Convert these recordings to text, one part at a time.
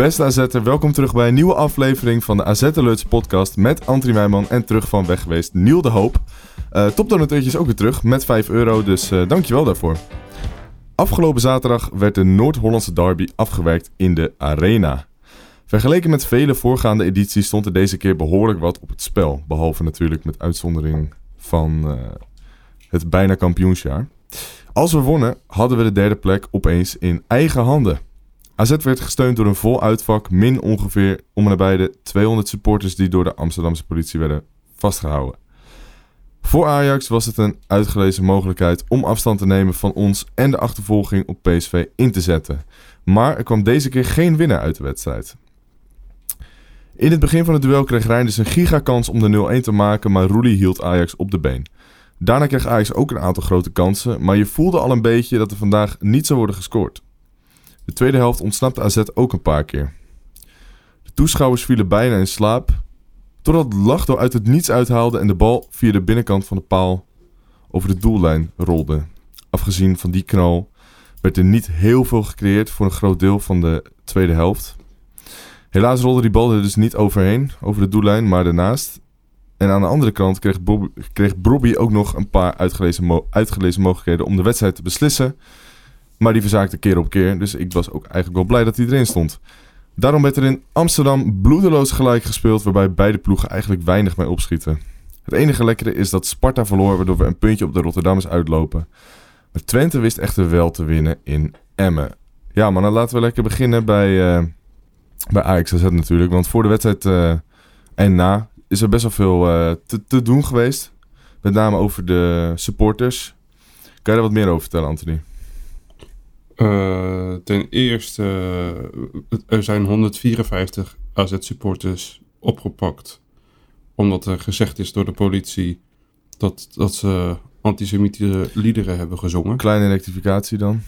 Beste AZ'er, welkom terug bij een nieuwe aflevering van de AZ podcast met Antri Meijman en terug van weg geweest Niel de Hoop. Uh, Topdonateurtje is ook weer terug met 5 euro, dus uh, dankjewel daarvoor. Afgelopen zaterdag werd de Noord-Hollandse derby afgewerkt in de Arena. Vergeleken met vele voorgaande edities stond er deze keer behoorlijk wat op het spel. Behalve natuurlijk met uitzondering van uh, het bijna kampioensjaar. Als we wonnen, hadden we de derde plek opeens in eigen handen. AZ werd gesteund door een vol uitvak, min ongeveer om en nabij de 200 supporters die door de Amsterdamse politie werden vastgehouden. Voor Ajax was het een uitgelezen mogelijkheid om afstand te nemen van ons en de achtervolging op PSV in te zetten. Maar er kwam deze keer geen winnaar uit de wedstrijd. In het begin van het duel kreeg Reinders een gigakans om de 0-1 te maken, maar Roelie hield Ajax op de been. Daarna kreeg Ajax ook een aantal grote kansen, maar je voelde al een beetje dat er vandaag niet zou worden gescoord. De tweede helft ontsnapte AZ ook een paar keer. De toeschouwers vielen bijna in slaap, totdat Lachdo uit het niets uithaalde en de bal via de binnenkant van de paal over de doellijn rolde. Afgezien van die knal werd er niet heel veel gecreëerd voor een groot deel van de tweede helft. Helaas rolde die bal er dus niet overheen, over de doellijn, maar ernaast. En aan de andere kant kreeg, Bob, kreeg Brobby ook nog een paar uitgelezen, uitgelezen mogelijkheden om de wedstrijd te beslissen. Maar die verzaakte keer op keer, dus ik was ook eigenlijk wel blij dat hij erin stond. Daarom werd er in Amsterdam bloedeloos gelijk gespeeld, waarbij beide ploegen eigenlijk weinig mee opschieten. Het enige lekkere is dat Sparta verloor, waardoor we een puntje op de Rotterdammers uitlopen. Maar Twente wist echter wel te winnen in Emmen. Ja, maar dan laten we lekker beginnen bij, uh, bij Ajax AZ natuurlijk. Want voor de wedstrijd uh, en na is er best wel veel uh, te, te, doen geweest. Met name over de supporters. Kan je daar wat meer over vertellen, Anthony? Uh, ten eerste, er zijn 154 AZ-supporters opgepakt. Omdat er gezegd is door de politie dat, dat ze antisemitische liederen hebben gezongen. Kleine rectificatie dan,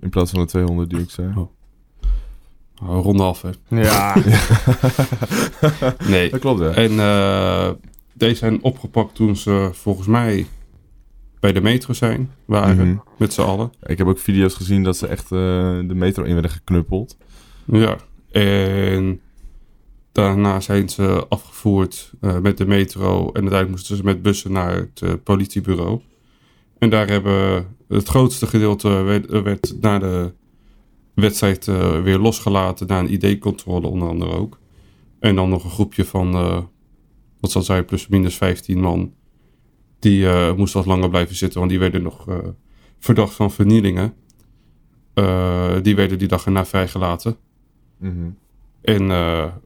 in plaats van de 200 die ik zei. Oh. Oh, ronde af, hè? Ja. nee. Dat klopt, hè? En uh, deze zijn opgepakt toen ze volgens mij bij de metro zijn, waren, mm -hmm. met z'n allen. Ik heb ook video's gezien dat ze echt uh, de metro in werden geknuppeld. Ja, en daarna zijn ze afgevoerd uh, met de metro en uiteindelijk moesten ze met bussen naar het uh, politiebureau. En daar hebben het grootste gedeelte werd, werd na de wedstrijd weer losgelaten na een ID-controle onder andere ook. En dan nog een groepje van, wat zal zijn, plus minus 15 man die uh, moesten wat langer blijven zitten, want die werden nog uh, verdacht van vernielingen. Uh, die werden die dag erna vrijgelaten. Mm -hmm. En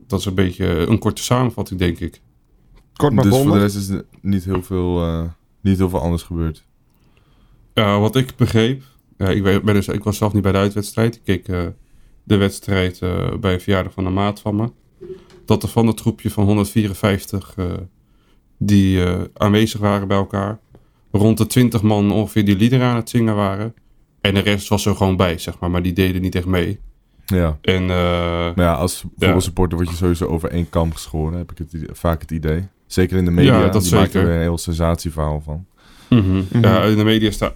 dat is een beetje een korte samenvatting, denk ik. Kort maar dus voor de rest is er niet heel veel, niet heel veel anders gebeurd. wat ik begreep, ik, ben dus, ik was zelf niet bij de uitwedstrijd. Ik keek de wedstrijd bij een verjaardag van een maat van me. Dat er van het troepje van 154 die uh, aanwezig waren bij elkaar. Rond de 20 man ongeveer die liederen aan het zingen waren. En de rest was er gewoon bij, zeg maar. Maar die deden niet echt mee. Ja. En, uh, maar ja, als voetbalsupporter ja. word je sowieso over één kam geschoren. Heb ik het, vaak het idee. Zeker in de media. Ja, dat die zeker. maken er een heel sensatieverhaal van. Mm -hmm. Mm -hmm. Ja, in de media staat...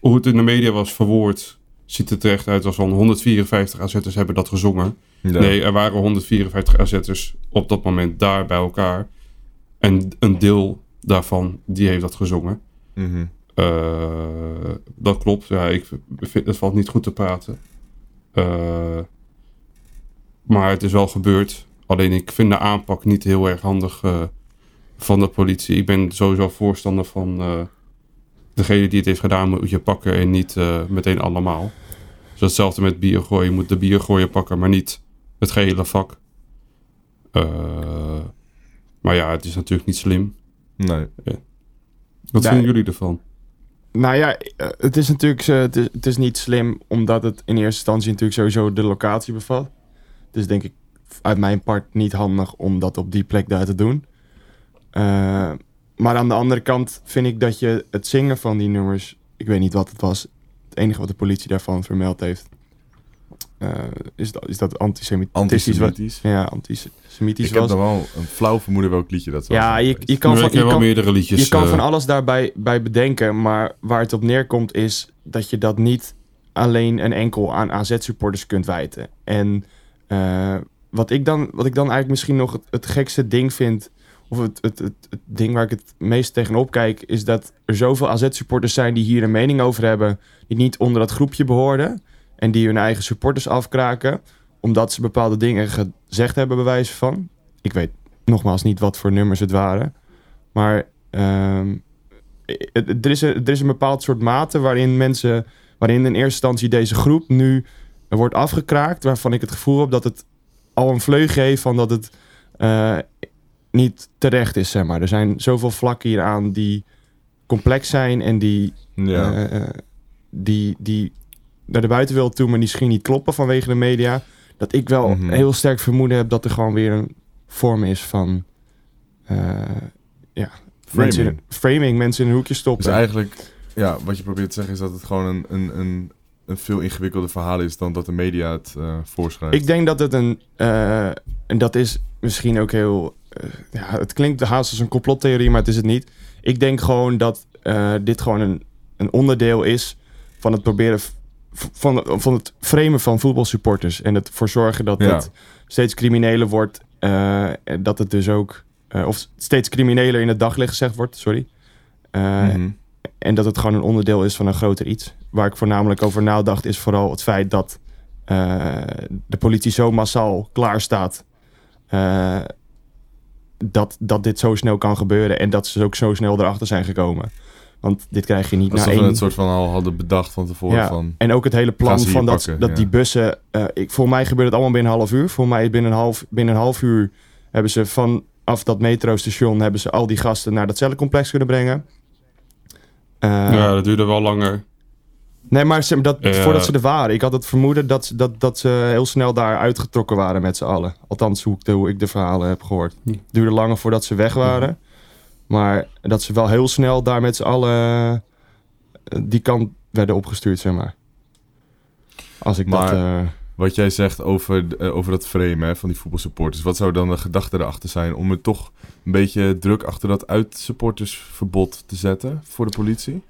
Hoe het in de media was verwoord... ziet het er echt uit als van 154 AZ'ers hebben dat gezongen. Ja. Nee, er waren 154 AZ'ers op dat moment daar bij elkaar... En een deel daarvan, die heeft dat gezongen. Mm -hmm. uh, dat klopt. Ja, ik vind het valt niet goed te praten. Uh, maar het is wel gebeurd. Alleen ik vind de aanpak niet heel erg handig uh, van de politie. Ik ben sowieso voorstander van degene die het heeft gedaan moet je pakken en niet meteen allemaal. Dus hetzelfde met bier gooien. Je moet de bier gooien pakken, maar niet het gehele vak. Maar ja, het is natuurlijk niet slim. Nee. Ja. Wat nee. vinden jullie ervan? Nou ja, het is natuurlijk het is, het is niet slim omdat het in eerste instantie natuurlijk sowieso de locatie bevat. Dus denk ik uit mijn part niet handig om dat op die plek daar te doen. Eh, maar aan de andere kant vind ik dat je het zingen van die nummers, ik weet niet wat het was, het enige wat de politie daarvan vermeld heeft, eh, is, dat, is dat antisemitisch. wat- Antisemitisch. Ja, antisemitisch Ik heb dan wel een flauw vermoeden welk liedje dat was. Ja, je, je kan van, je kan, meerdere liedjes. je kan eh, van alles daarbij bij bedenken, maar waar het op neerkomt is dat je dat niet alleen en enkel aan AZ-supporters kunt wijten. En eh, wat, ik dan, wat ik dan eigenlijk misschien nog het, het gekste ding vind, of het, het, het, het ding waar ik het meest tegenop kijk, is dat er zoveel AZ-supporters zijn die hier een mening over hebben, die niet onder dat groepje behoorden en die hun eigen supporters afkraken, omdat ze bepaalde dingen gezegd hebben, bij wijze van. Ik weet nogmaals niet wat voor nummers het waren. Maar ehm, het- het- er, is een, er is een bepaald soort mate waarin mensen, waarin in eerste instantie deze groep nu wordt afgekraakt, waarvan ik het gevoel heb dat het al een vleugje heeft van dat het eh, niet terecht is, zeg maar. Er zijn zoveel vlakken hieraan die complex zijn en die, Ja. eh, eh, die, die naar de buitenwereld toe, maar misschien niet kloppen vanwege de media. Dat ik wel Mhm. heel sterk vermoeden heb dat er gewoon weer een vorm is van eh, ja, Mensen in, Framing. framing, mensen in een hoekje stoppen. Dus eigenlijk, ja, wat je probeert te zeggen is dat het gewoon een, een, een, een veel ingewikkelder verhaal is dan dat de media het eh voorschrijft. Ik denk dat het een, eh, en dat is misschien ook heel, ja, het klinkt haast als een complottheorie, maar het is het niet. Ik denk gewoon dat dit gewoon een, een onderdeel is van het proberen van, van het framen van voetbalsupporters en het ervoor zorgen dat Ja. het steeds crimineler wordt, en dat het dus ook, eh, of steeds crimineler in het daglicht gezegd wordt, sorry. Eh, Mhm. En dat het gewoon een onderdeel is van een groter iets. Waar ik voornamelijk over nadacht is vooral het feit dat de politie zo massaal klaar staat. dat, dat dit zo snel kan gebeuren en dat ze ook zo snel erachter zijn gekomen. Want dit krijg je niet na Alsof we één... het soort van al hadden bedacht van tevoren. Ja, Van, en ook het hele plan van dat, pakken, dat ja. die bussen... eh ik, voor mij gebeurt het allemaal binnen een half uur. Voor mij binnen een half, binnen een half uur hebben ze vanaf dat metrostation... hebben ze al die gasten naar dat cellencomplex kunnen brengen. Eh, ja, dat duurde wel langer. Nee, maar ze- dat, Ja. voordat ze er waren. Ik had het vermoeden dat, ze- dat, dat ze heel snel daar uitgetrokken waren met z'n allen. Althans, hoe ik de, hoe ik de verhalen heb gehoord. Hm. Het duurde langer voordat ze weg waren. Maar dat ze wel heel snel daar met z'n allen eh, die kant werden opgestuurd, zeg maar. Als ik Maar- dat... eh, Wat jij zegt over, eh, over dat frame hè, van die voetbalsupporters. Wat zou dan de gedachte erachter zijn om er toch een beetje druk achter dat uitsupportersverbod te zetten voor de politie?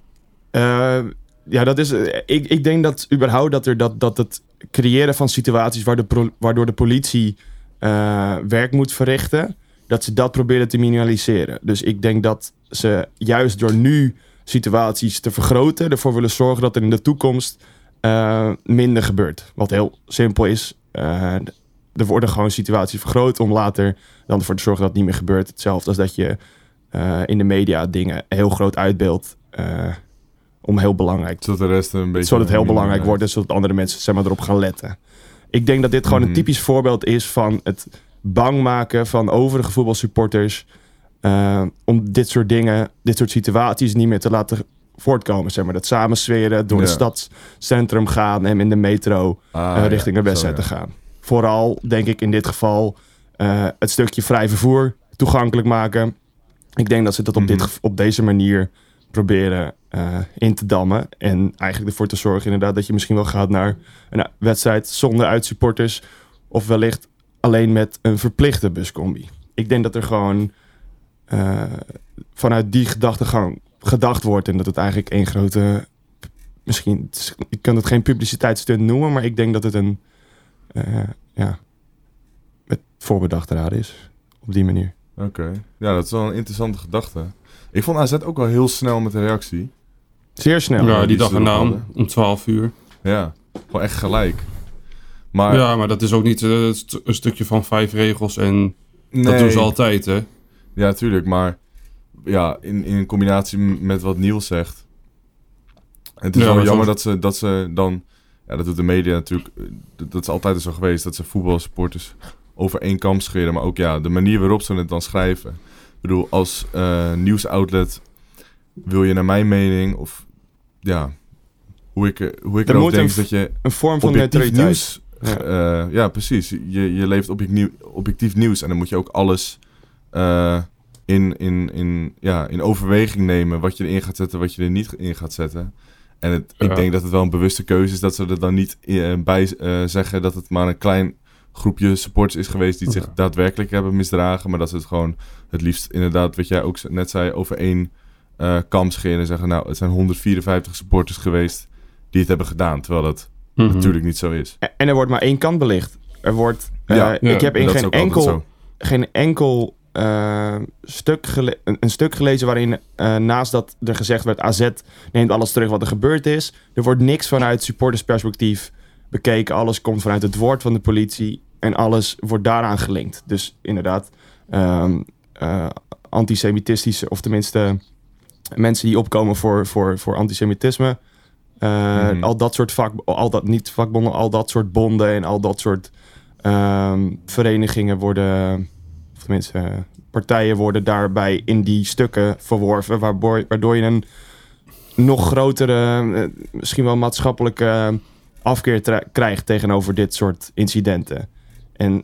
Ja, dat is. Ik, ik denk dat überhaupt dat er dat, dat het creëren van situaties waar de waardoor de politie werk moet verrichten, dat ze dat proberen te minimaliseren. Dus ik denk dat ze juist door nu situaties te vergroten, ervoor willen zorgen dat er in de toekomst eh, minder gebeurt. Wat heel simpel is. eh, er worden gewoon situaties vergroot om later dan ervoor te zorgen dat het niet meer gebeurt. Hetzelfde als dat je eh, in de media dingen heel groot uitbeeldt. om heel belangrijk Zodat de rest een beetje... zodat het heel belangrijk wordt en zodat andere mensen zeg maar, erop gaan letten. Ik denk dat dit gewoon Mhm. een typisch voorbeeld is van het bang maken van overige voetbalsupporters. eh, om dit soort dingen, dit soort situaties niet meer te laten voortkomen. Zeg maar. Dat samensweren, door Ja. het stadscentrum gaan en in de metro Ah, eh, ja, richting de zo, wedstrijd ja. te gaan. Vooral, denk ik in dit geval, eh, het stukje vrij vervoer toegankelijk maken. Ik denk dat ze dat op, dit, Mhm. op deze manier proberen in te dammen. En eigenlijk ervoor te zorgen inderdaad dat je misschien wel gaat naar een wedstrijd zonder uitsupporters. Of wellicht alleen met een verplichte buscombi. Ik denk dat er gewoon eh, vanuit die gedachtegang gedacht wordt. En dat het eigenlijk één grote... Misschien, ik kan het geen publiciteitsstunt noemen, maar ik denk dat het een... eh, ja, met voorbedachte raad is. Op die manier. Oké. Ja, dat is wel een interessante gedachte. Ik vond AZ ook wel heel snel met de reactie. Zeer snel. Ja, die dag erna om, hadden. om 12 uur. Ja, gewoon echt gelijk. Maar ja, maar dat is ook niet eh, st- een stukje van vijf regels en dat doen ze altijd, hè? Ja, tuurlijk. Maar ja, in, in combinatie met wat Niels zegt. Het is Ja, wel jammer dat ze, dat ze dan... Ja, dat doet de media natuurlijk. eh, Dat, dat is altijd zo geweest. Dat ze voetbalsupporters over één kam scheren. Maar ook ja, de manier waarop ze het dan schrijven. Ik bedoel, als eh, nieuwsoutlet wil je naar mijn mening... Of ja, hoe ik, er- hoe ik Er erover moet denk... een dat je Een vorm van neutraliteit. nieuws Ja, uh, ja precies. Je, je leeft objectief, objectief nieuws en dan moet je ook alles uh, in, in, in, ja, in overweging nemen. Wat je erin gaat zetten, wat je er niet in gaat zetten. En het, ja. ik denk dat het wel een bewuste keuze is dat ze er dan niet uh, bij zeggen dat het maar een klein groepje supporters is geweest die zich daadwerkelijk hebben misdragen. Maar dat ze het gewoon het liefst inderdaad, wat jij ook net zei, over één uh, kam scheren en zeggen, nou, het zijn 154 supporters geweest die het hebben gedaan. Terwijl dat mm -hmm. natuurlijk niet zo is. En er wordt maar één kant belicht. Er wordt, uh, ja, ik heb in geen enkel, geen enkel uh, stuk een, een, stuk gelezen waarin naast dat er gezegd werd, AZ neemt alles terug wat er gebeurd is. Er wordt niks vanuit supportersperspectief bekeken. Alles komt vanuit het woord van de politie en alles wordt daaraan gelinkt. Dus inderdaad, um, antisemitistische, of tenminste mensen die opkomen voor, voor, voor antisemitisme. Uh, mm. Al dat soort vak, al dat, niet vakbonden, al dat soort bonden en al dat soort um, verenigingen worden, of tenminste partijen worden daarbij in die stukken verworven, waardoor, waardoor je een nog grotere, eh, misschien wel maatschappelijke afkeer krijgt tegenover dit soort incidenten. En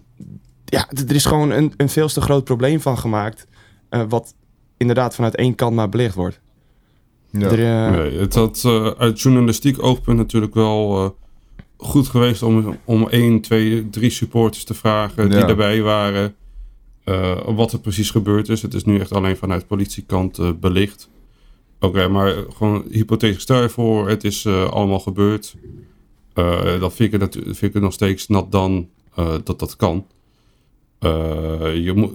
ja, er is gewoon een, een veel te groot probleem van gemaakt, uh, wat inderdaad vanuit één kant maar belicht wordt. Ja. Er, uh... nee, het had uh, uit journalistiek oogpunt natuurlijk wel uh, goed geweest om, om één, twee, drie supporters te vragen die erbij waren. wat er precies gebeurd is. Het is nu echt alleen vanuit politiekant belicht. Oké, maar gewoon hypothetisch stel je voor, het is allemaal gebeurd. dan vind ik, het, vind ik het nog steeds nat dan dat dat kan. je moet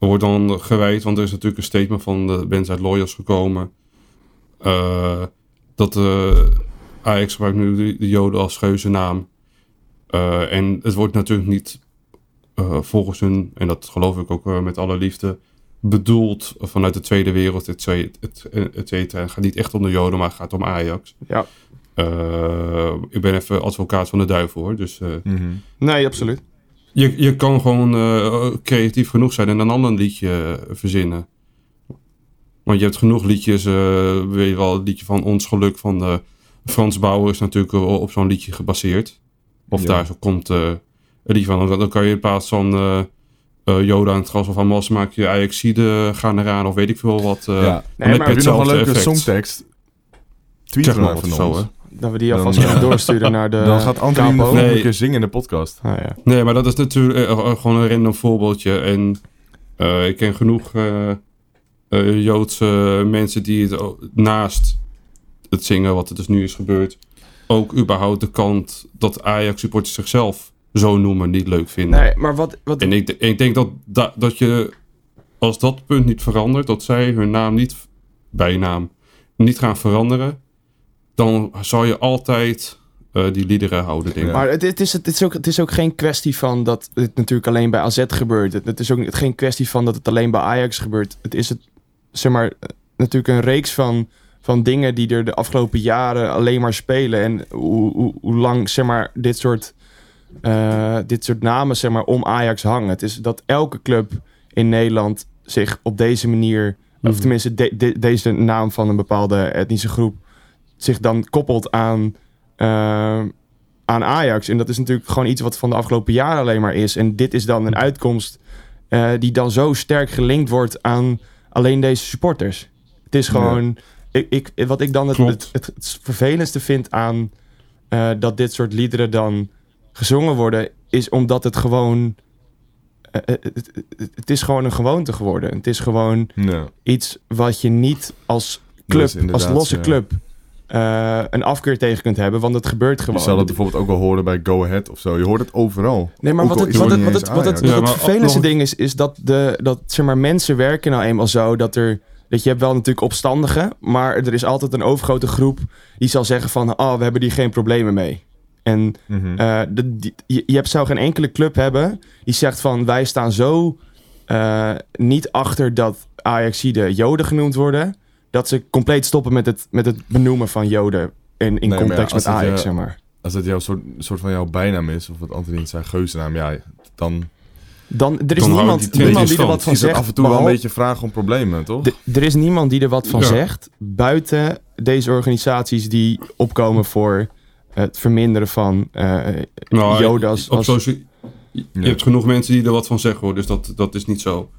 er wordt dan gewijd, want er is natuurlijk een statement van de bands uit Lawyers gekomen. Uh, dat uh, Ajax gebruikt nu de, de Joden als geuzennaam. Uh, en het wordt natuurlijk niet volgens hun, en dat geloof ik ook met alle liefde, bedoeld vanuit de Tweede Wereld, et cetera. Het gaat niet echt om de Joden, maar het gaat om Ajax. Ja. ik ben even advocaat van de duivel hoor. Dus, mm -hmm. Nee, absoluut. Je, je kan gewoon uh, creatief genoeg zijn en een ander liedje verzinnen. Want je hebt genoeg liedjes, uh, weet je wel, het liedje van Ons Geluk van uh, Frans Bauer is natuurlijk op zo'n liedje gebaseerd. Of ja. daar zo komt uh, een liedje van. Dan, kan je in plaats van Joda aan het gras of Hamas maak je Ajaxide gaan eraan of weet ik veel wat. ja. Nee, maar heb je nog een leuke effect. songtekst? Tweet zeg maar van zo, hè? Dat we die alvast gaan doorsturen naar de Dan gaat Anthony nog nee. een keer zingen in de podcast. Ah, ja. Nee, maar dat is natuurlijk gewoon een random voorbeeldje. En ik ken genoeg uh, Joodse mensen die het naast het zingen, wat er dus nu is gebeurd, ook überhaupt de kant dat Ajax supporters zichzelf zo noemen niet leuk vinden. Nee, maar wat, wat... En ik, ik denk dat, dat, dat je, als dat punt niet verandert, dat zij hun naam niet, bijnaam, niet gaan veranderen, dan zal je altijd uh, die liederen houden, denk ik. Maar het, het, is, het, is ook, het is ook geen kwestie van dat het natuurlijk alleen bij AZ gebeurt. Het, het is ook geen kwestie van dat het alleen bij Ajax gebeurt. Het is het zeg maar, natuurlijk een reeks van, van dingen die er de afgelopen jaren alleen maar spelen. En hoe, hoe, hoe lang, zeg maar, dit soort, uh, dit soort namen, zeg maar, om Ajax hangen. Het is dat elke club in Nederland zich op deze manier, of mhm. tenminste de, de, deze naam van een bepaalde etnische groep, zich dan koppelt aan, uh, aan Ajax. En dat is natuurlijk gewoon iets wat van de afgelopen jaren alleen maar is. En dit is dan een uitkomst uh, die dan zo sterk gelinkt wordt aan alleen deze supporters. Het is gewoon. Ik, ik, wat ik dan het, het, het, vervelendste vind aan uh, dat dit soort liederen dan gezongen worden, is omdat het gewoon. Uh, het, het, is gewoon een gewoonte geworden. Het is gewoon ja. iets wat je niet als club, als losse ja. club, uh, een afkeer tegen kunt hebben, want het gebeurt gewoon. Je zal het bijvoorbeeld ook wel horen bij Go Ahead of zo. Je hoort het overal. Nee, maar wat het, wat het, wat het, wat het, wat het vervelendste ding is, is dat, de, dat zeg maar, mensen werken nou eenmaal zo dat er... Dat je hebt wel natuurlijk opstandigen, maar er is altijd een overgrote groep die zal zeggen van... Oh, we hebben hier geen problemen mee. En mm -hmm. uh, de, die, je, je hebt, zou geen enkele club hebben die zegt van... Wij staan zo uh, niet achter dat Ajaxide Joden genoemd worden dat ze compleet stoppen met het, met het benoemen van Joden in, in nee, context met Ajax, zeg maar. Als het jouw soort, soort van jouw bijnaam is, of wat Anthony zijn geuzennaam, ja, dan... Dan, er is niemand, die, niemand die er wat van zegt. af en toe wel een beetje vragen om problemen, toch? er is niemand die er wat van ja. zegt, buiten deze organisaties die opkomen voor het verminderen van Nou, Jodas op als... socia- je Ja. hebt genoeg mensen die er wat van zeggen hoor, dus dat, dat is niet zo.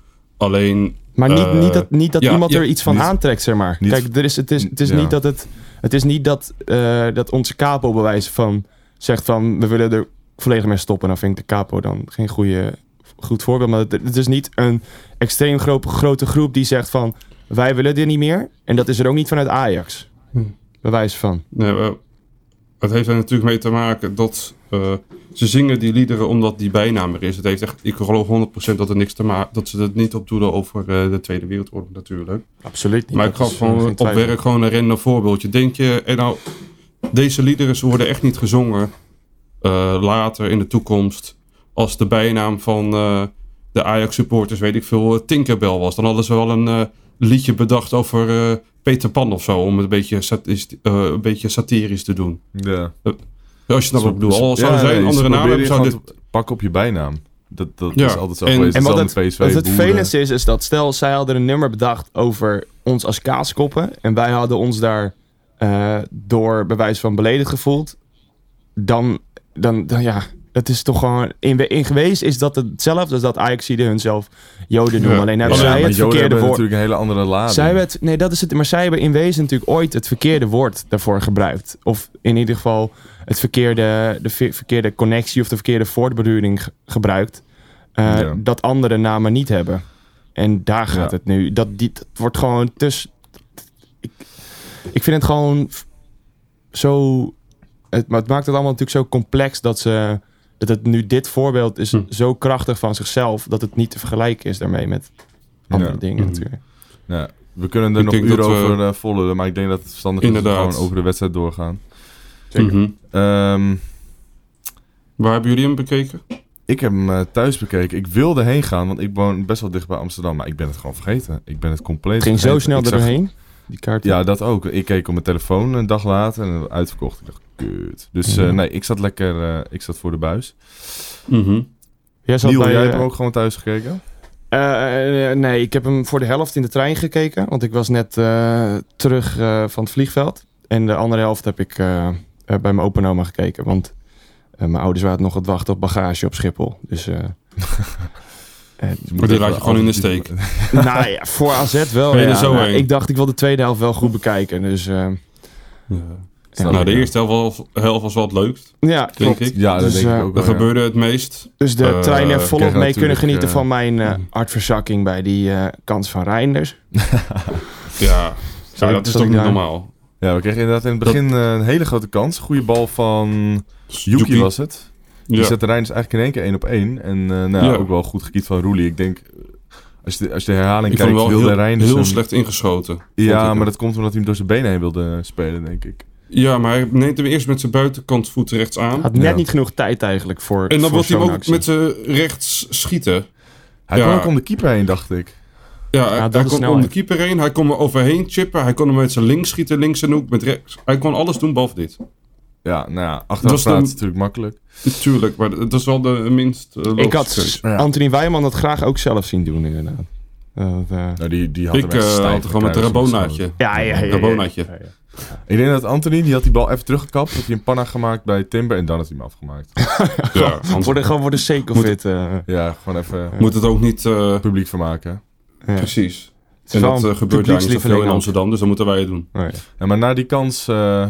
Alleen, Maar niet, Eh, niet dat, niet dat ja, iemand ja, er iets van niet- aantrekt, zeg maar. niet- Kijk, er is, het is, het is Ja. niet dat het... Het is niet dat, eh, dat onze capo bewijs van... Zegt van, we willen er volledig mee stoppen. Dan vind ik de capo dan geen goede, goed voorbeeld. Maar het, het is niet een extreem gro- grote groep die zegt van... Wij willen dit niet meer. En dat is er ook niet vanuit Ajax. Hm. Bewijs van. nee, het heeft er natuurlijk mee te maken dat eh, ze zingen die liederen omdat die bijnaam er is. Het heeft echt, ik geloof 100% dat, er niks te ma- dat ze het niet opdoen over eh, de Tweede Wereldoorlog natuurlijk. Absoluut niet. Maar ik gaf eh, gewoon geen op werk gewoon een random voorbeeldje. Denk je, en nou, deze liederen ze worden echt niet gezongen eh, later in de toekomst als de bijnaam van eh, de Ajax supporters, weet ik veel, eh, Tinkerbell was. Dan hadden ze wel een eh, liedje bedacht over eh, Peter Pan of zo, om het een beetje, eh, een beetje satirisch te doen. Ja. Als je snapt wat ik bedoel. Al zouden Ja, zij nee, een ze andere naam hebben, zou dit... pakken op je bijnaam. Dat, dat Ja, is altijd zo en- geweest. En wat het, PSV, wat het is, is dat stel zij hadden een nummer bedacht over ons als kaaskoppen. En wij hadden ons daar eh, door bewijs van beledigd gevoeld. Dan, dan, dan ja, het is toch gewoon... In, in geweest is dat hetzelfde als dat Ajaxide hunzelf Joden noemen. Ja. Alleen hebben Ja, zij het Joden verkeerde hebben woord... natuurlijk een hele andere lading. Zij het, nee, dat is het. Maar zij hebben in wezen natuurlijk ooit het verkeerde woord daarvoor gebruikt. Of in ieder geval het verkeerde, de ver- verkeerde connectie of de verkeerde voortbeduring ge- gebruikt. eh, Ja. Dat andere namen niet hebben. En daar gaat Ja. het nu. Dat, die, dat wordt gewoon tussen. Ik, ik vind het gewoon zo. Het, maar het maakt het allemaal natuurlijk zo complex dat ze. Dat het nu dit voorbeeld is Hm. zo krachtig van zichzelf. dat het niet te vergelijken is daarmee met andere Ja. dingen Hm. natuurlijk. Ja, we kunnen er Ik nog uren we- over eh volgen, maar ik denk dat het verstandig is dat we Inderdaad. gewoon over de wedstrijd doorgaan. Zeker. Mhm. Ehm, Waar hebben jullie hem bekeken? ik heb hem eh, thuis bekeken. Ik wilde heen gaan, want ik woon best wel dicht bij Amsterdam. Maar ik ben het gewoon vergeten. Ik ben het compleet Het ging zo snel er doorheen. Die kaart. Ja, dat ook. Ik keek op mijn telefoon een dag later en uitverkocht. Ik dacht, kut. Dus eh, Ja. nee, ik zat lekker, eh, ik zat voor de buis. Mhm. Jij zat Niel, bij, jij eh, hebt hem ook gewoon thuis gekeken? nee, ik heb hem voor de helft in de trein gekeken. Want ik was net eh, terug eh, van het vliegveld. En de andere helft heb ik bij mijn opa en oma gekeken. Want eh, mijn ouders waren nog aan het wachten op bagage op Schiphol. Dus... eh, eh, Maar die laat je gewoon in de steek. nou ja, voor AZ wel. Ja. zo Nou, ik dacht, ik wil de tweede helft wel goed bekijken. Dus eh, Snap Nou, de eerste helft was, helft was wel het leukst, ja, denk klopt. ik. Ja, dat Dus, denk ik eh, ook Er wel, ja. gebeurde het meest. Dus de Eh, trein heeft volop mee kunnen genieten eh, van mijn eh, hartverzakking bij die eh, kans van Reinders. Ja, ja dat is toch niet normaal. Ja, we kregen inderdaad in het begin eh, een hele grote kans. Goede bal van Yuki Yuki. was het. Die Ja. zette Reinders eigenlijk in één keer één op één. En eh, nou, ja, ook wel goed gekiet van Roelie. Ik denk, eh, als je de, als je de herhaling Ik kijkt, wel wilde heel, Reinders heel hem- slecht ingeschoten. Ja, maar dat komt omdat hij hem door zijn benen heen wilde spelen, denk ik. Ja, maar hij neemt hem eerst met zijn buitenkant voet rechts aan. Had net Ja. niet genoeg tijd eigenlijk voor En dan wil hij hem ook actie. met zijn rechts schieten. Hij Ja. kon ook om de keeper heen, dacht ik. Ja, hij- dat hij om de keeper heen. Hij kon er overheen chippen. Hij kon hem met zijn links schieten, links en hoek, met rechts. Hij kon alles doen behalve dit. Ja, nou ja, Dat achteraf is natuurlijk makkelijk. Tuurlijk, maar dat is wel de minst uh, Ik had Ja. Anthony Wijman dat graag ook zelf zien doen inderdaad. Dat, eh, Nou, die, die had Ik eh, had er gewoon met een rabonaatje. ja, ja, ja, ja, Rabonaatje. ja, ja. Ik denk dat Anthony, die had die bal even teruggekapt. Had hij een panna gemaakt bij Timber en dan had hij hem afgemaakt. Ja, gewoon voor de sake of Moet- it. eh, ja, gewoon even moet het ook niet... eh, publiek vermaken. Ja. Precies. Het is En dat eh, gebeurt daar niet zoveel in. Amsterdam, dus dat moeten wij doen. Oh, ja. Maar na die kans... eh,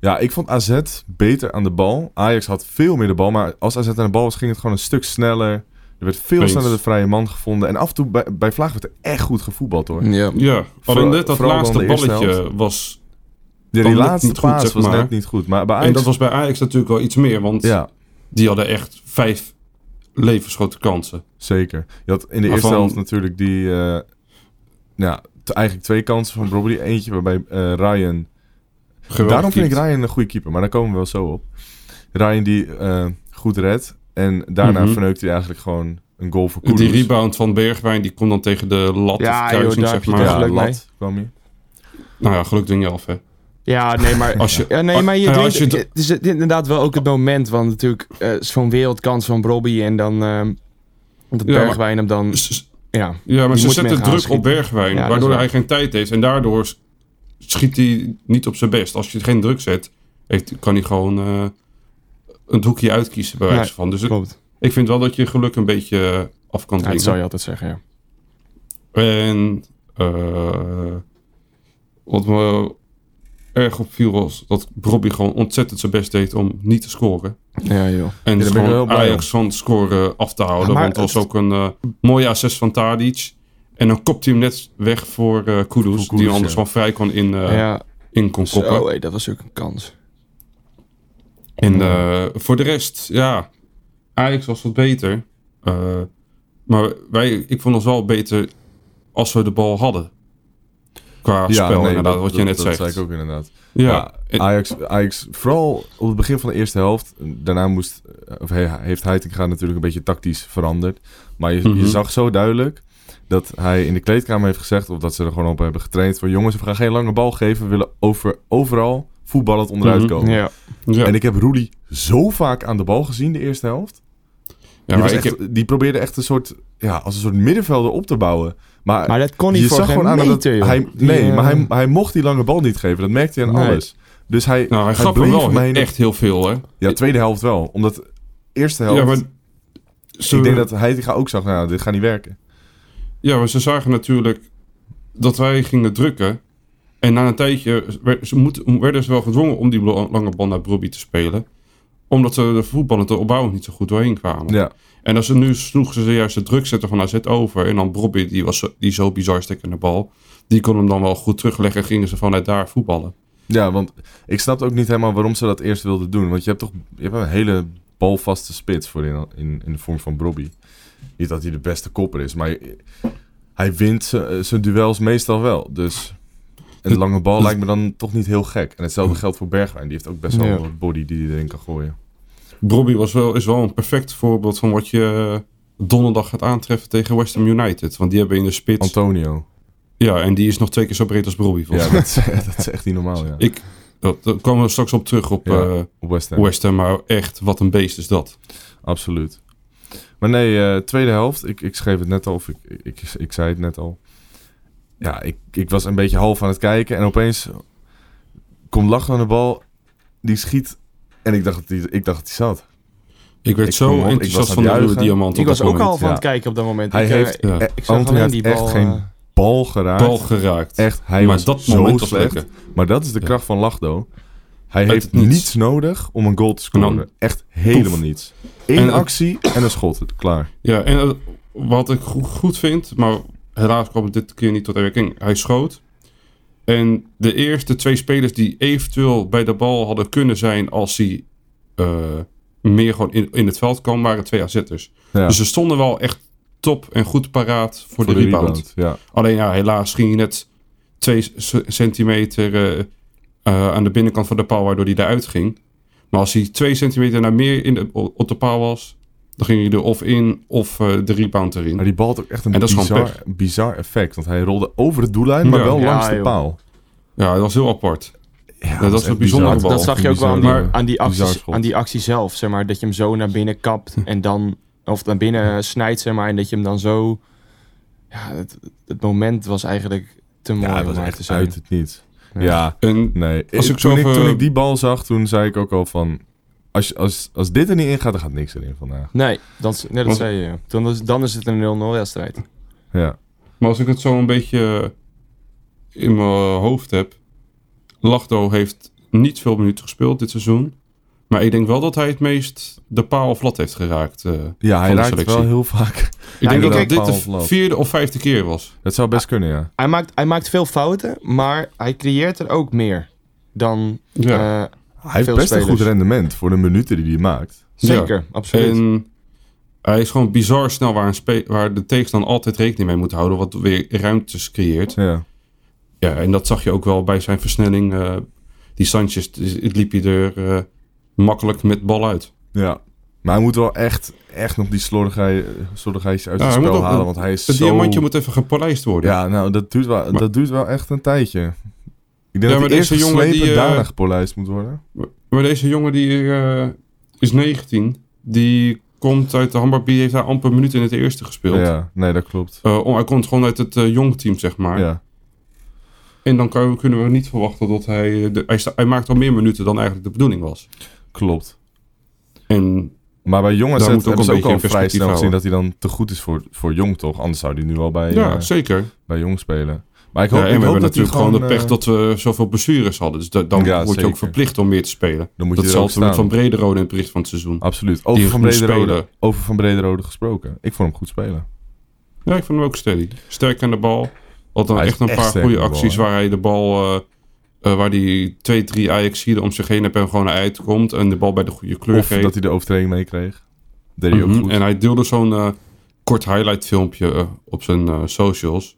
ja, ik vond AZ beter aan de bal. Ajax had veel meer de bal. Maar als AZ aan de bal was, ging het gewoon een stuk sneller. Er werd veel Eens. sneller de vrije man gevonden. En af en toe bij, bij Vlaag werd er echt goed gevoetbald hoor. Ja. Ja, Vooral- alleen dat laatste de balletje helft. was... Ja, Dan die laatste goed, paas was maar. net niet goed. Maar bij En dat was bij Ajax natuurlijk wel iets meer, want Ja, die hadden echt vijf levensgrote kansen. zeker. Je had in de Maar eerste van- helft natuurlijk die... eh, ja, eigenlijk twee kansen van Robbie. Eentje waarbij eh, Ryan... Geweldig Daarom vind ik. Ryan een goede keeper. Maar daar komen we wel zo op. Ryan die eh, goed redt. En daarna Mhm. verneukt hij eigenlijk gewoon een goal voor Die Kudus. rebound van Bergwijn, die komt dan tegen de lat Ja, of joh, kruising, daar heb zeg je maar. Ja, geluk mee. lat kwam. Nou ja, geluk ding je af, hè. Ja, nee, maar, Als je- ja, nee, maar je drinkt- als je het is inderdaad wel ook het moment, want natuurlijk eh, zo'n wereldkans van Robbie en dan dat Ja, Bergwijn hem dan, ja. Ja, maar ze zetten druk schieten. op Bergwijn, Ja, waardoor waar. hij geen tijd heeft. En daardoor schiet hij niet op zijn best. Als je geen druk zet, heeft, kan hij gewoon eh, een hoekje uitkiezen bij wijze van. Dus ik, Klopt. ik vind wel dat je geluk een beetje af kan Ja, dwingen. dat zou je altijd zeggen, ja. En eh, wat me erg opviel was dat Robbie gewoon ontzettend zijn best deed om niet te scoren. Ja, joh. En wel heel gewoon Ajax van het scoren af te houden. Ja, want het was ook een eh, mooie assist van Tadic. En dan kopt hij hem net weg voor eh Kudus, Kudus, die anders ja. van vrij kon in, eh, ja, in kon koppen. zo, dat was ook een kans. En voor de rest, ja, Ajax was wat beter. Maar wij, ik vond ons wel beter als we de bal hadden. Qua spel, nee, inderdaad, dat- wat je dat- net dat zegt. zei ik ook inderdaad. Ja, Ja, Ajax, Ajax, vooral op het begin van de eerste helft. Daarna moest, of he- heeft Heitinga natuurlijk een beetje tactisch veranderd. Maar je, Mhm. je zag zo duidelijk dat hij in de kleedkamer heeft gezegd, of dat ze er gewoon op hebben getraind, van jongens, we gaan geen lange bal geven, we willen over, overal voetballend onderuit Mhm. komen. Ja. ja. En ik heb Rudy zo vaak aan de bal gezien de eerste helft. Ja, die, maar was ik echt- heb- die probeerde echt een soort, ja, als een soort middenvelder op te bouwen. Maar, Maar dat kon hij je voor zag geen gewoon aan dat meter, hij, nee, eh, maar hij, hij mocht die lange bal niet geven. Dat merkte hij aan Nee. alles. Dus hij, nou, hij gaf hem bleef wel echt heel veel, hè. Ja, tweede helft wel. Omdat eerste helft... Ja, maar ze, ik denk dat hij ook zag, nou, dit gaat niet werken. ja, maar ze zagen natuurlijk dat wij gingen drukken. En na een tijdje werd- ze moeten- werden ze wel gedwongen om die lange bal naar Brobbey te spelen. Omdat ze de voetballend er opbouwend niet zo goed doorheen kwamen. Ja, En als ze nu sloegen ze juist de druk zetten van AZ over. En dan Brobbey, die was zo, die zo bizar stekkende bal. Die kon hem dan wel goed terugleggen. Gingen ze vanuit daar voetballen. ja, want ik snapte ook niet helemaal waarom ze dat eerst wilden doen. Want je hebt toch je hebt een hele balvaste spits voor in, in, in de vorm van Brobby. Niet dat hij de beste kopper is, maar hij wint z'n- zijn duels meestal wel. Dus een lange bal lijkt me dan toch niet heel gek. En hetzelfde geldt voor Bergwijn. Die heeft ook best wel Ja. wat body die hij erin kan gooien. Brobbey was wel, is wel een perfect voorbeeld van wat je eh, donderdag gaat aantreffen tegen West Ham United. Want die hebben in de spits... Antonio. ja, en die is nog twee keer zo breed als Brobbey. Ja, dat is, dat is echt niet normaal, ja. Ik, dat, daar komen we straks op terug op Ja. eh, Op West Ham. West Ham. Maar echt, wat een beest is dat. Absoluut. Maar nee, eh, tweede helft. Ik, ik schreef het net al, of ik, ik, ik, zei het net al. Ja, ik, ik was een beetje half aan het kijken. En opeens komt Lach aan de bal. Die schiet. En ik dacht dat hij, ik dacht dat hij zat. Ik werd Ik zo op, ik enthousiast van de aan juichen. diamant Ik was ook moment. al van ja. het kijken op dat moment. Hij ik, heeft, ja. eh, ik zag Anthony heeft die echt bal, geen eh, bal geraakt. Bal geraakt. Echt, hij maar was dat zo slecht. lekker. Maar dat is de Ja. kracht van Lachdo. Hij Uit heeft niets. niets nodig om een goal te En scoren. dan- Echt helemaal poef. niets. Eén En- actie en een schot. Klaar. Ja, en eh, wat ik go- goed vind, maar helaas kwam het dit keer niet tot werking. Hij schoot. En de eerste twee spelers die eventueel bij de bal hadden kunnen zijn als hij eh, meer gewoon in, in het veld kwam, waren twee AZ'ers. Ja. Dus ze stonden wel echt top en goed paraat voor, de, rebound. Ja. Alleen ja, helaas ging hij net twee centimeter eh, eh, aan de binnenkant van de paal, waardoor hij eruit ging. Maar als hij twee centimeter naar meer in de, op de paal was, dan ging hij er of in of eh, de rebound erin. Maar die bal had ook echt een En dat is gewoon bizar, bizar effect. Want hij rolde over de doellijn, maar Ja. wel Ja, langs de joh. paal. Ja, dat was heel apart. Ja, dat was een bijzondere bizar. bal. Dat zag je ook wel aan die, aan, die acties, aan die actie zelf, zeg maar. Dat je hem zo naar binnen kapt en dan... Of naar binnen snijdt, zeg maar. En dat je hem dan zo... Ja, het, het moment was eigenlijk te mooi Ja, om was te echt zijn. uit het niets. Ja. Ja, En nee. Als Ik- ik zo toen, ik, even- toen ik die bal zag, toen zei ik ook al van... Als, als, als dit er niet in gaat, dan gaat niks erin vandaag. Nee, dat, nee, dat Want- zei je. Dan is, dan is het een 0-0 wedstrijd. Ja. Maar als ik het zo een beetje in mijn hoofd heb. Lachdo heeft niet veel minuten gespeeld dit seizoen. Maar ik denk wel dat hij het meest de paal of lat heeft geraakt. eh. Ja, hij Van de raakt selectie. wel heel vaak. ik denk dat dit of de vierde of vijfde keer was. Dat zou best kunnen, ja. Hij maakt, hij maakt veel fouten, maar hij creëert er ook meer dan... Ja. eh, Hij heeft best een goed rendement voor de minuten die hij maakt. zeker, absoluut. En hij is gewoon bizar snel waar, een spe- waar de tegenstander altijd rekening mee moet houden. Wat weer ruimtes creëert. Ja. Ja, en dat zag je ook wel bij zijn versnelling. eh, die Sanchez, het liep hij er eh, makkelijk met bal uit. ja. Maar hij moet wel echt, echt nog die slordigheid, slordigheidjes uit Ja, het spel ook- halen. Want hij is Het zo... diamantje moet even gepolijst worden. Ja, nou, dat duurt wel, Maar- dat duurt wel echt een tijdje. Ik denk Ja, dat deze jongen die, eh, daarna gepolijst moet worden. Maar deze jongen die eh, is 19. Die komt uit de Hamburg. Die heeft daar amper minuten in het eerste gespeeld. Ja, nee, dat klopt. Om- hij komt gewoon uit het eh jong team, zeg maar. Ja. En dan kan, kunnen we niet verwachten dat hij... De, hij, maakt al meer minuten dan eigenlijk de bedoeling was. Klopt. En Maar bij Jong AZ Daar moet ook hebben ze een ook al vrij snel gezien dat hij dan te goed is voor, voor Jong, toch? Anders zou hij nu al bij, ja, zeker. bij Jong spelen. Maar ik hoop, Ja, en ik we hoop hebben dat natuurlijk gewoon de pech eh, dat we zoveel blessures hadden. Dus da- dan Ja, word je ook verplicht om meer te spelen. Dan moet je dat met staan. Van Brederode in het bericht van het seizoen. Absoluut. Over Die van, Brederode, over van Brederode gesproken. Ik vond hem goed spelen. Ja, ik vond hem ook steady. Sterk aan de bal. Had dan echt een echt paar goede bal, acties waar hij de bal... eh, eh, waar die twee, drie Ajaxiden om zich heen hebt en gewoon uitkomt. En de bal bij de goede kleur Of geeft. dat hij de overtreding meekreeg. Deed hij ook Mhm. goed. En hij deelde zo'n kort highlight filmpje op zijn socials.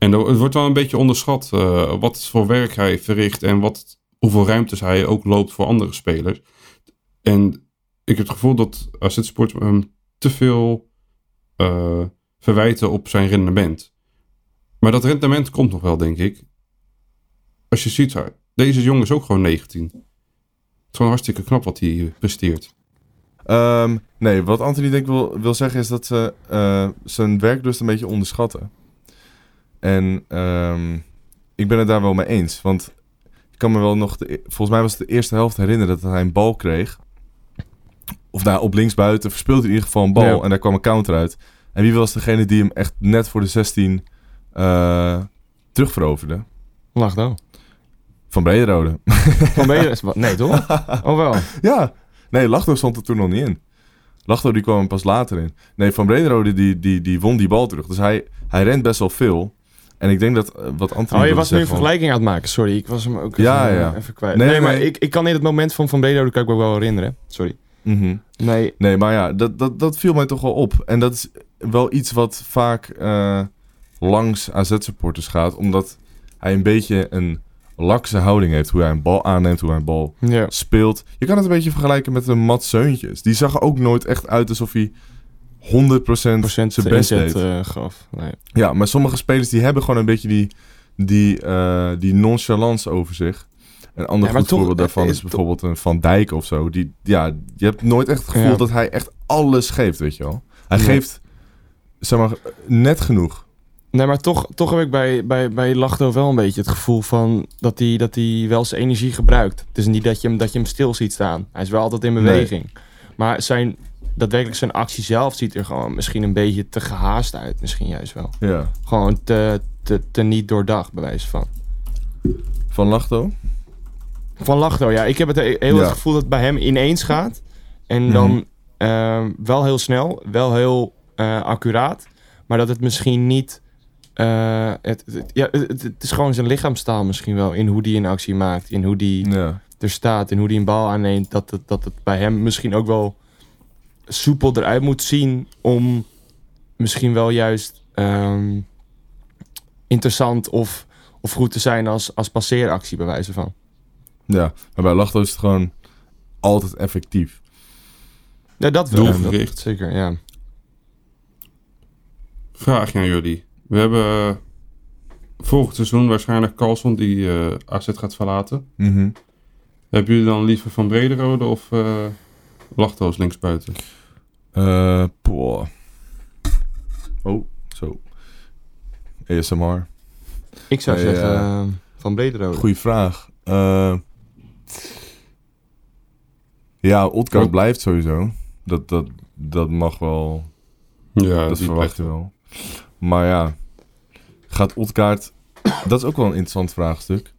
En het wordt wel een beetje onderschat eh, wat voor werk hij verricht en wat, hoeveel ruimtes hij ook loopt voor andere spelers. En ik heb het gevoel dat AZ Sport hem te veel eh, verwijten op zijn rendement. Maar dat rendement komt nog wel, denk ik. Als je ziet, deze jongen is ook gewoon 19. Het is gewoon hartstikke knap wat hij presteert. Ehm, nee, wat Anthony denk ik wil, wil zeggen is dat ze eh, zijn werklust een beetje onderschatten. En ehm, ik ben het daar wel mee eens. Want ik kan me wel nog, de, e- volgens mij was het de eerste helft herinneren dat hij een bal kreeg. Of daar op linksbuiten verspeelde hij in ieder geval een bal Ja. en daar kwam een counter uit. En wie was degene die hem echt net voor de 16 eh terugveroverde? Lach dan. Van Brederode. Van wat- Nee, toch? Oh wel. Ja, nee, Lachdo stond er toen nog niet in. Lachdo die kwam pas later in. Nee, Van Brederode die, die, die won die bal terug. Dus hij, hij rent best wel veel. En ik denk dat eh, wat Anthony Oh, je was nu een vergelijking aan het maken. Sorry, ik was hem ook Ja, even, ja. even kwijt. Nee, Nee, maar nee. Ik, ik kan in het moment van Van Breda, kan ik me wel herinneren. Sorry. Mhm. Nee, Nee, maar ja, dat, dat, dat viel mij toch wel op. En dat is wel iets wat vaak eh, langs AZ-supporters gaat. Omdat hij een beetje een lakse houding heeft. Hoe hij een bal aanneemt, hoe hij een bal ja. speelt. Je kan het een beetje vergelijken met een Mats Seuntjes. Die zag er ook nooit echt uit alsof hij 100% procent zijn best deed. eh, gaf. Nee. Ja, maar sommige spelers die hebben gewoon een beetje die, die, eh, die nonchalance over zich. Een ander Ja, goed toch, voorbeeld daarvan het is bijvoorbeeld een Van Dijk of zo. Die, ja, je hebt nooit echt het gevoel Ja. dat hij echt alles geeft, weet je wel. Hij Nee. geeft, zeg maar, net genoeg. Nee, maar toch, toch heb ik bij, bij, bij Lachdo wel een beetje het gevoel van dat hij, dat hij wel zijn energie gebruikt. Het is niet dat je, hem, dat je hem stil ziet staan. Hij is wel altijd in beweging. Maar zijn, daadwerkelijk zijn actie zelf ziet er gewoon misschien een beetje te gehaast uit. Misschien juist wel. Ja. Gewoon te, te, te niet doordacht, bij wijze van. Van Lachto? Van Lachdo, ja. Ik heb het heel Ja. het gevoel dat het bij hem ineens gaat. En Mhm. dan eh, wel heel snel, wel heel eh, accuraat. Maar dat het misschien niet... eh, het, het- ja, het, het- het is gewoon zijn lichaamstaal misschien wel. In hoe die een actie maakt. In hoe die Ja. er staat. In hoe die een bal aanneemt. Dat het, dat het bij hem misschien ook wel soepel eruit moet zien. Om misschien wel juist ehm, interessant of, of goed te zijn als, als passeeractie bij wijze van. ja. Maar bij Lachto is het gewoon altijd effectief. Ja, dat wel. Doelgericht. Dat- Zeker, ja. Vraag aan jullie. We hebben eh, volgend seizoen waarschijnlijk Carlson die eh, AZ gaat verlaten. Mhm. Hebben jullie dan liever Van Brederode of eh Lachtoos linksbuiten? Eh, poh. Oh, zo. ASMR. Ik zou zeggen eh, eh, van Brederode. Goeie vraag. Eh, ja, Otkaart blijft sowieso. Dat, dat, dat mag wel. Ja, dat die verwacht je wel. Maar ja, gaat Otkaart... dat is ook wel een interessant vraagstuk.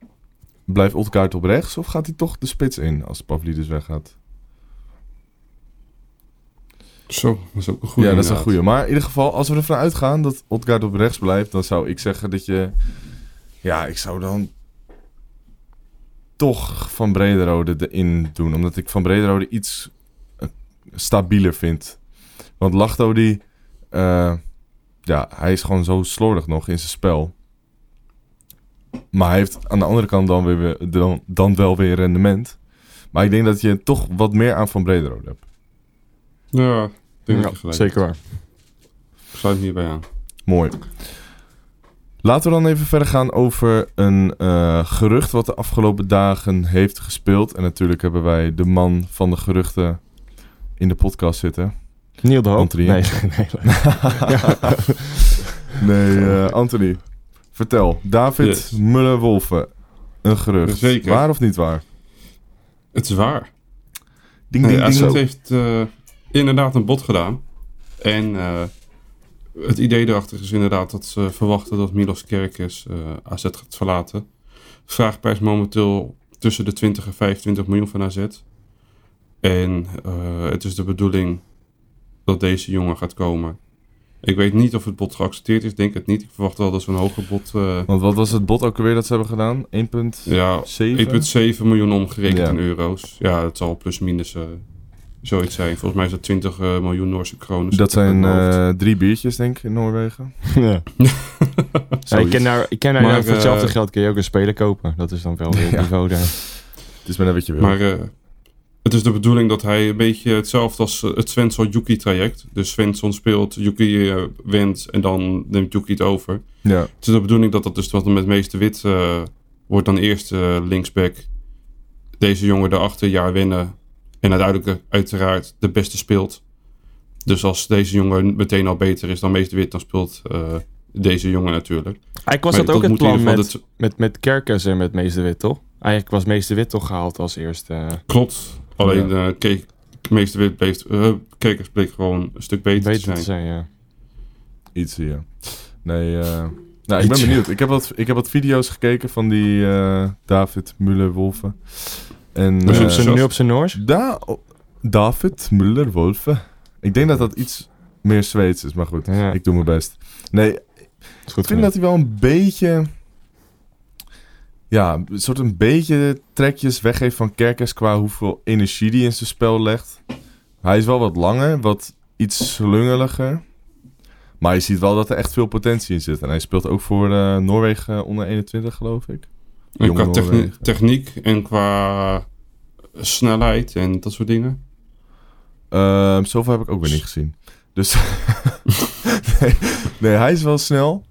Blijft Otkaart op rechts of gaat hij toch de spits in als Pavlidis weggaat? Zo, dat is ook een goede. ja, dat is een goede. Maar in ieder geval, als we ervan uitgaan dat Otkaart op rechts blijft, dan zou ik zeggen dat je... Ja, ik zou dan toch Van Brederode erin doen. Omdat ik Van Brederode iets eh, stabieler vind. Want Lachto die... eh, ja, hij is gewoon zo slordig nog in zijn spel. Maar hij heeft aan de andere kant dan, weer, dan, dan wel weer rendement. Maar ik denk dat je toch wat meer aan Van Brederode hebt. Ja, Ja, zeker waar. Ik sluit hierbij aan. Mooi. Laten we dan even verder gaan over een eh, gerucht wat de afgelopen dagen heeft gespeeld. En natuurlijk hebben wij de man van de geruchten in de podcast zitten. Niel de Hoop. Nee, nee, nee. Nee, eh, Anthony. Vertel, David Yes. Muller-Wolfen. Een gerucht. Zeker. Waar of niet waar? Het is waar. Ding, Nee, ding, AZ ding. heeft eh, inderdaad een bod gedaan. En eh, het idee erachter is inderdaad dat ze verwachten dat Milos Kerkes eh, AZ gaat verlaten. Vraagprijs momenteel tussen de 20 en 25 miljoen van AZ. En eh, het is de bedoeling dat deze jongen gaat komen. Ik weet niet of het bod geaccepteerd is, denk het niet. Ik verwacht wel dat zo'n hoger bod... eh, Want wat was het bod ook alweer dat ze hebben gedaan? 1,7? ja, 1,7 miljoen omgerekend Ja. in euro's. Ja, dat zal plus minus zoiets zijn. Volgens mij is dat 20 eh, miljoen Noorse kronen. Dat zijn eh, drie biertjes, denk ik, in Noorwegen. Ja. Ja, ik ken daar, ik ken daar Maar, voor hetzelfde eh, geld kun je ook een speler kopen. Dat is dan wel weer het Ja. niveau daar. Het is maar net wat je wil. Maar eh, het is de bedoeling dat hij een beetje hetzelfde als eh, het Svensson-Yuki-traject. Dus Svensson speelt, Yuki eh, wint en dan neemt Yuki het over. ja. Het is de bedoeling dat dat dus wat met meeste wit eh, wordt dan eerst eh, linksback. Deze jongen daarachter jaar winnen. En uiteindelijk eh, uiteraard de beste speelt. Dus als deze jongen meteen al beter is dan meeste wit, dan speelt eh, deze jongen natuurlijk. Eigenlijk was Maar dat ook het plan met, met, met Kerkers en met Meester Wit, toch? Eigenlijk was Meester Wit toch gehaald als eerste. eh, Klopt. Alleen eh keek, meeste wit bleef, Kekers bleek gewoon een stuk beter, beter te zijn. te zijn, ja. Iets, ja. Nee, eh, nou, ik ben benieuwd. Ik heb wat, ik heb wat video's gekeken van die eh, David Muller-Wolfen. En, Dus Zijn nu op zijn Noors? Da David Muller-Wolfen. Ik denk dat dat iets meer Zweeds is, maar goed. Ja. Ik doe mijn best. Nee, ik vind dat hij wel een beetje... Ja, een soort een beetje trekjes weggeeft van Kerkers qua hoeveel energie die in zijn spel legt. Hij is wel wat langer, wat iets slungeliger. Maar je ziet wel dat er echt veel potentie in zit. En hij speelt ook voor eh, Noorwegen onder 21, geloof ik. En qua techni- Noorwegen. techniek en qua snelheid en dat soort dingen. Ehm zoveel heb ik ook weer niet gezien. Dus nee, nee, hij is wel snel.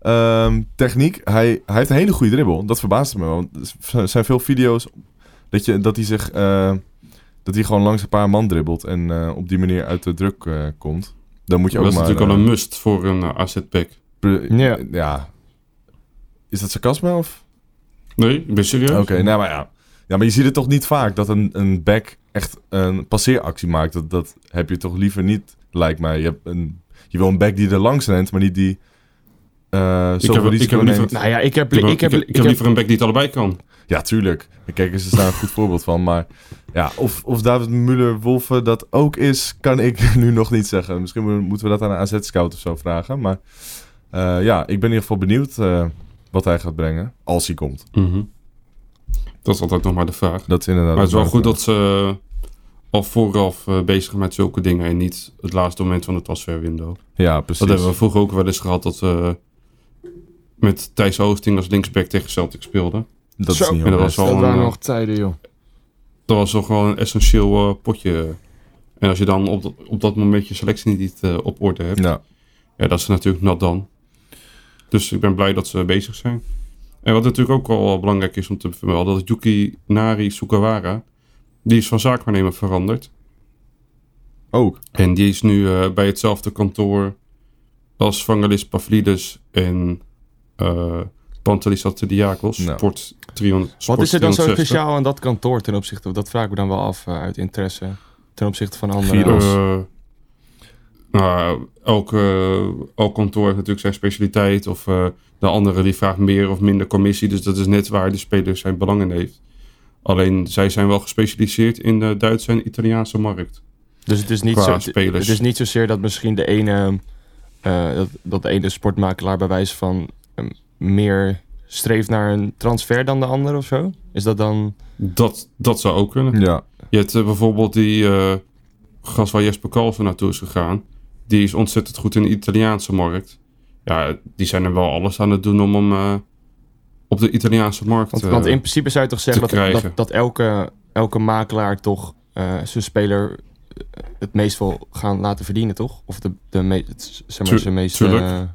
Ehm, techniek, hij, hij heeft een hele goede dribbel. Dat verbaasde me wel. want Er zijn veel video's dat, je, dat hij zich... eh, dat hij gewoon langs een paar man dribbelt en eh, op die manier uit de druk eh, komt. Dan moet je dat ook is maar... natuurlijk al eh, een must voor een uh, AZ-pack. pre- Ja. ja. Is dat sarcasme of... Nee, ik ben serieus. Oké, nou maar ja. Ja, maar je ziet het toch niet vaak dat een, een back echt een passeeractie maakt. Dat, dat heb je toch liever niet, lijkt mij. Je, hebt een, je wil een back die er langs rent, maar niet die eh heb- ik risico heb liever- neemt. Nou ja, ik heb... Ik, heb, Ik heb, ik, heb liever een back die het allebei kan. Ja, tuurlijk. Kijk, eens is daar een goed voorbeeld van. Maar ja, of, of David Muller-Wolfen dat ook is, kan ik nu nog niet zeggen. Misschien mo- moeten we dat aan een AZ-scout of zo vragen. Maar eh, ja, ik ben in ieder geval benieuwd eh, wat hij gaat brengen. Als hij komt. Dat is altijd nog maar de vraag. Dat is inderdaad... Maar het is wel goed vraag. dat ze al vooraf eh, bezig zijn met zulke dingen en niet het laatste moment van het transferwindow. Ja, precies. Dat hebben we vroeger ook wel eens gehad dat we met Thijs Oosting als linksback tegen Celtic speelden. Dat Zo. is niet dat was Dat een, waren eh, nog tijden, joh. Dat was toch wel een essentieel eh, potje. En als je dan op dat, op dat moment je selectie niet eh, op orde hebt, Ja. ja, dat is natuurlijk nat dan. Dus ik ben blij dat ze bezig zijn. En wat natuurlijk ook wel belangrijk is om te vermelden, dat Yuki Nari Sugawara, die is van zaakwaarnemer veranderd. Ook. En die is nu eh, bij hetzelfde kantoor als Vangelis Pavlidis en eh Pantelis Ateliakos, Nou. Sport 300. Wat is er dan zo 360. speciaal aan dat kantoor ten opzichte... Dat vraag ik me dan wel af eh, uit interesse. Ten opzichte van andere... Eh, nou, elk, eh, elk kantoor heeft natuurlijk zijn specialiteit. Of eh, de andere die vraagt meer of minder commissie. Dus dat is net waar de speler zijn belang in heeft. Alleen zij zijn wel gespecialiseerd in de Duitse en Italiaanse markt. Dus het is niet, zo, spelers. het is niet zozeer dat misschien de ene, eh, dat, dat de ene sportmakelaar bij wijze van eh, meer streeft naar een transfer dan de andere of zo? Is dat dan... Dat, dat zou ook kunnen. Ja. Je hebt eh, bijvoorbeeld die eh gast waar Jesper Kalsen naartoe is gegaan. Die is ontzettend goed in de Italiaanse markt. Ja, die zijn er wel alles aan het doen om hem eh, op de Italiaanse markt Want, eh, want in principe zou je toch zeggen dat, dat, dat elke, elke makelaar toch eh, zijn speler het meest wil gaan laten verdienen, toch? Of de, de me, het, zeg maar, zijn meest... tuurlijk.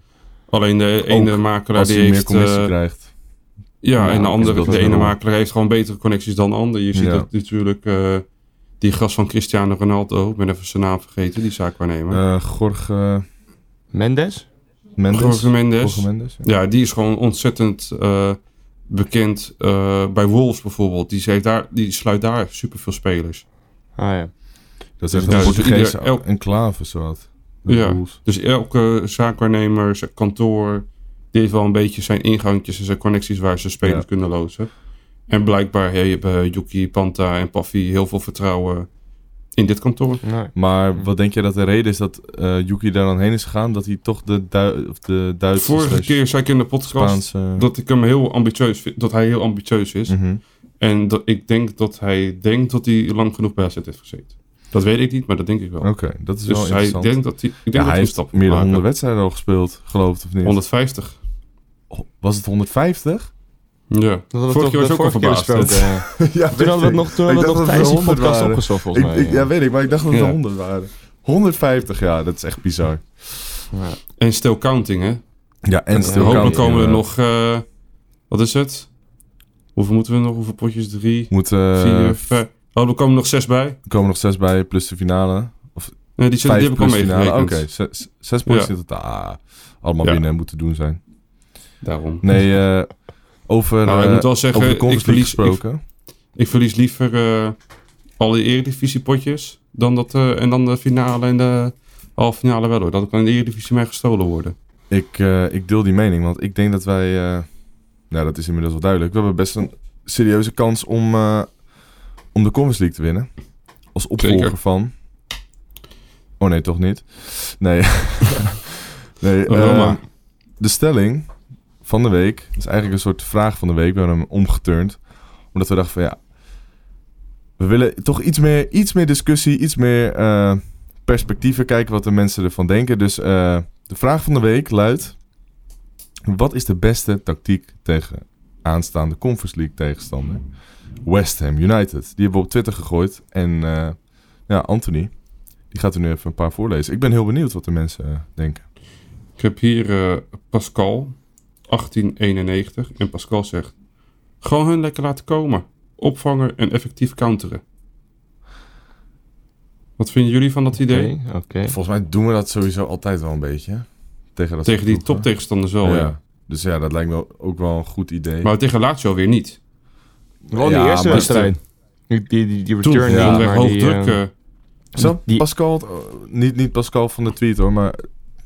Alleen de ene makelaar Als die hij meer heeft... commissie eh, krijgt. ja, Ja, en de, andere, de ene makelaar heeft gewoon betere connecties dan de ander. Je ziet Ja. dat natuurlijk... eh, die gast van Cristiano Ronaldo, ik ben even zijn naam vergeten, die zaakwaarnemer. Eh Gorg... eh, Mendes? Mendes. Jorge Mendes. Jorge Mendes, ja. Ja, die is gewoon ontzettend eh, bekend eh, bij Wolves bijvoorbeeld. Die, heeft daar, die sluit daar superveel spelers. Ah ja. Dat is echt Ja, een dus Portugese ieder- elk- enclave, zo wat. De Ja. Bulls. Dus elke zaakwaarnemer, zijn kantoor, die heeft wel een beetje zijn ingangjes en zijn connecties waar ze spelers Ja. kunnen lozen. En blijkbaar hebben Yuki, Panta en Paffi heel veel vertrouwen in dit kantoor. Nee. Maar wat denk je dat de reden is dat eh Yuki daar dan heen is gegaan? Dat hij toch de, Dui of de Duitse Vorige keer zei ik in de podcast Spaanse... dat ik hem heel ambitieus vind, dat hij heel ambitieus is. Mhm. En dat ik denk dat hij denkt dat hij lang genoeg bij AZ heeft gezeten. Dat weet ik niet, maar dat denk ik wel. Oké, dat is wel dus hij interessant. denkt dat hij, ik denk ja, dat hij hij een heeft stap meer dan moet 100 maken. wedstrijden al gespeeld, geloof het of niet? 150. Was het 150? Ja. Dat Vorige toch keer was ook al verbaasd. ja, Toen hadden we het nog, toen Ik hadden we dacht het nog dat tijdens het die 100 podcast waren. opgezocht volgens Ik, mij. ik- ja, weet ik, maar ik dacht dat het Ja. 100 waren. 150, ja, dat is echt bizar. En still counting, hè? Ja, en En still Hopelijk counting, komen er nog... eh, wat is het? Hoeveel moeten we nog? Hoeveel potjes? Drie, Moet, eh, vier, vijf... Oh, er komen nog zes bij. Er komen nog zes bij, plus de finale. Nee, die, zijn, die Vijf heb ik al plus finale. Oké, zes, zes potjes Ja. in totaal. Ah, allemaal Ja. binnen en moeten doen zijn. Daarom. Nee, eh, over, Nou, ik eh, moet wel zeggen, over de ik verlies- gesproken. Ik verlies liever eh, alle eredivisiepotjes dan dat, eh, en dan de finale en de halve finale wel hoor. Dat kan in de eredivisie mij gestolen worden. Ik, eh, ik deel die mening, want ik denk dat wij... eh, nou, dat is inmiddels wel duidelijk. We hebben best een serieuze kans om, eh, om de Conference League te winnen. Als opvolger Zeker. van... Oh nee, toch niet. Nee. nee Oh, eh, Roma. de stelling van de week is eigenlijk een soort vraag van de week. We hebben hem omgeturnd. Omdat we dachten van ja... We willen toch iets meer, iets meer discussie, iets meer eh, perspectieven. Kijken wat de mensen ervan denken. Dus eh, de vraag van de week luidt... Wat is de beste tactiek tegen aanstaande Conference League tegenstander? West Ham United. Die hebben we op Twitter gegooid. En eh, ja, Anthony, die gaat er nu even een paar voorlezen. Ik ben heel benieuwd wat de mensen denken. Ik heb hier Pascal, 1891. En Pascal zegt: Gewoon hun lekker laten komen. Opvangen en effectief counteren. Wat vinden jullie van dat idee? Volgens mij doen we dat sowieso altijd wel een beetje. Tegen, dat Tegen die toptegenstanders wel, ja. Dus ja, dat lijkt me ook wel een goed idee. Maar tegen Lazio weer niet. Wel Ja, die eerste wedstrijd. Die, die, die, die return maar hoog die, druk. eh, eh, Zou die- Pascal, oh, niet, niet Pascal van de tweet hoor, maar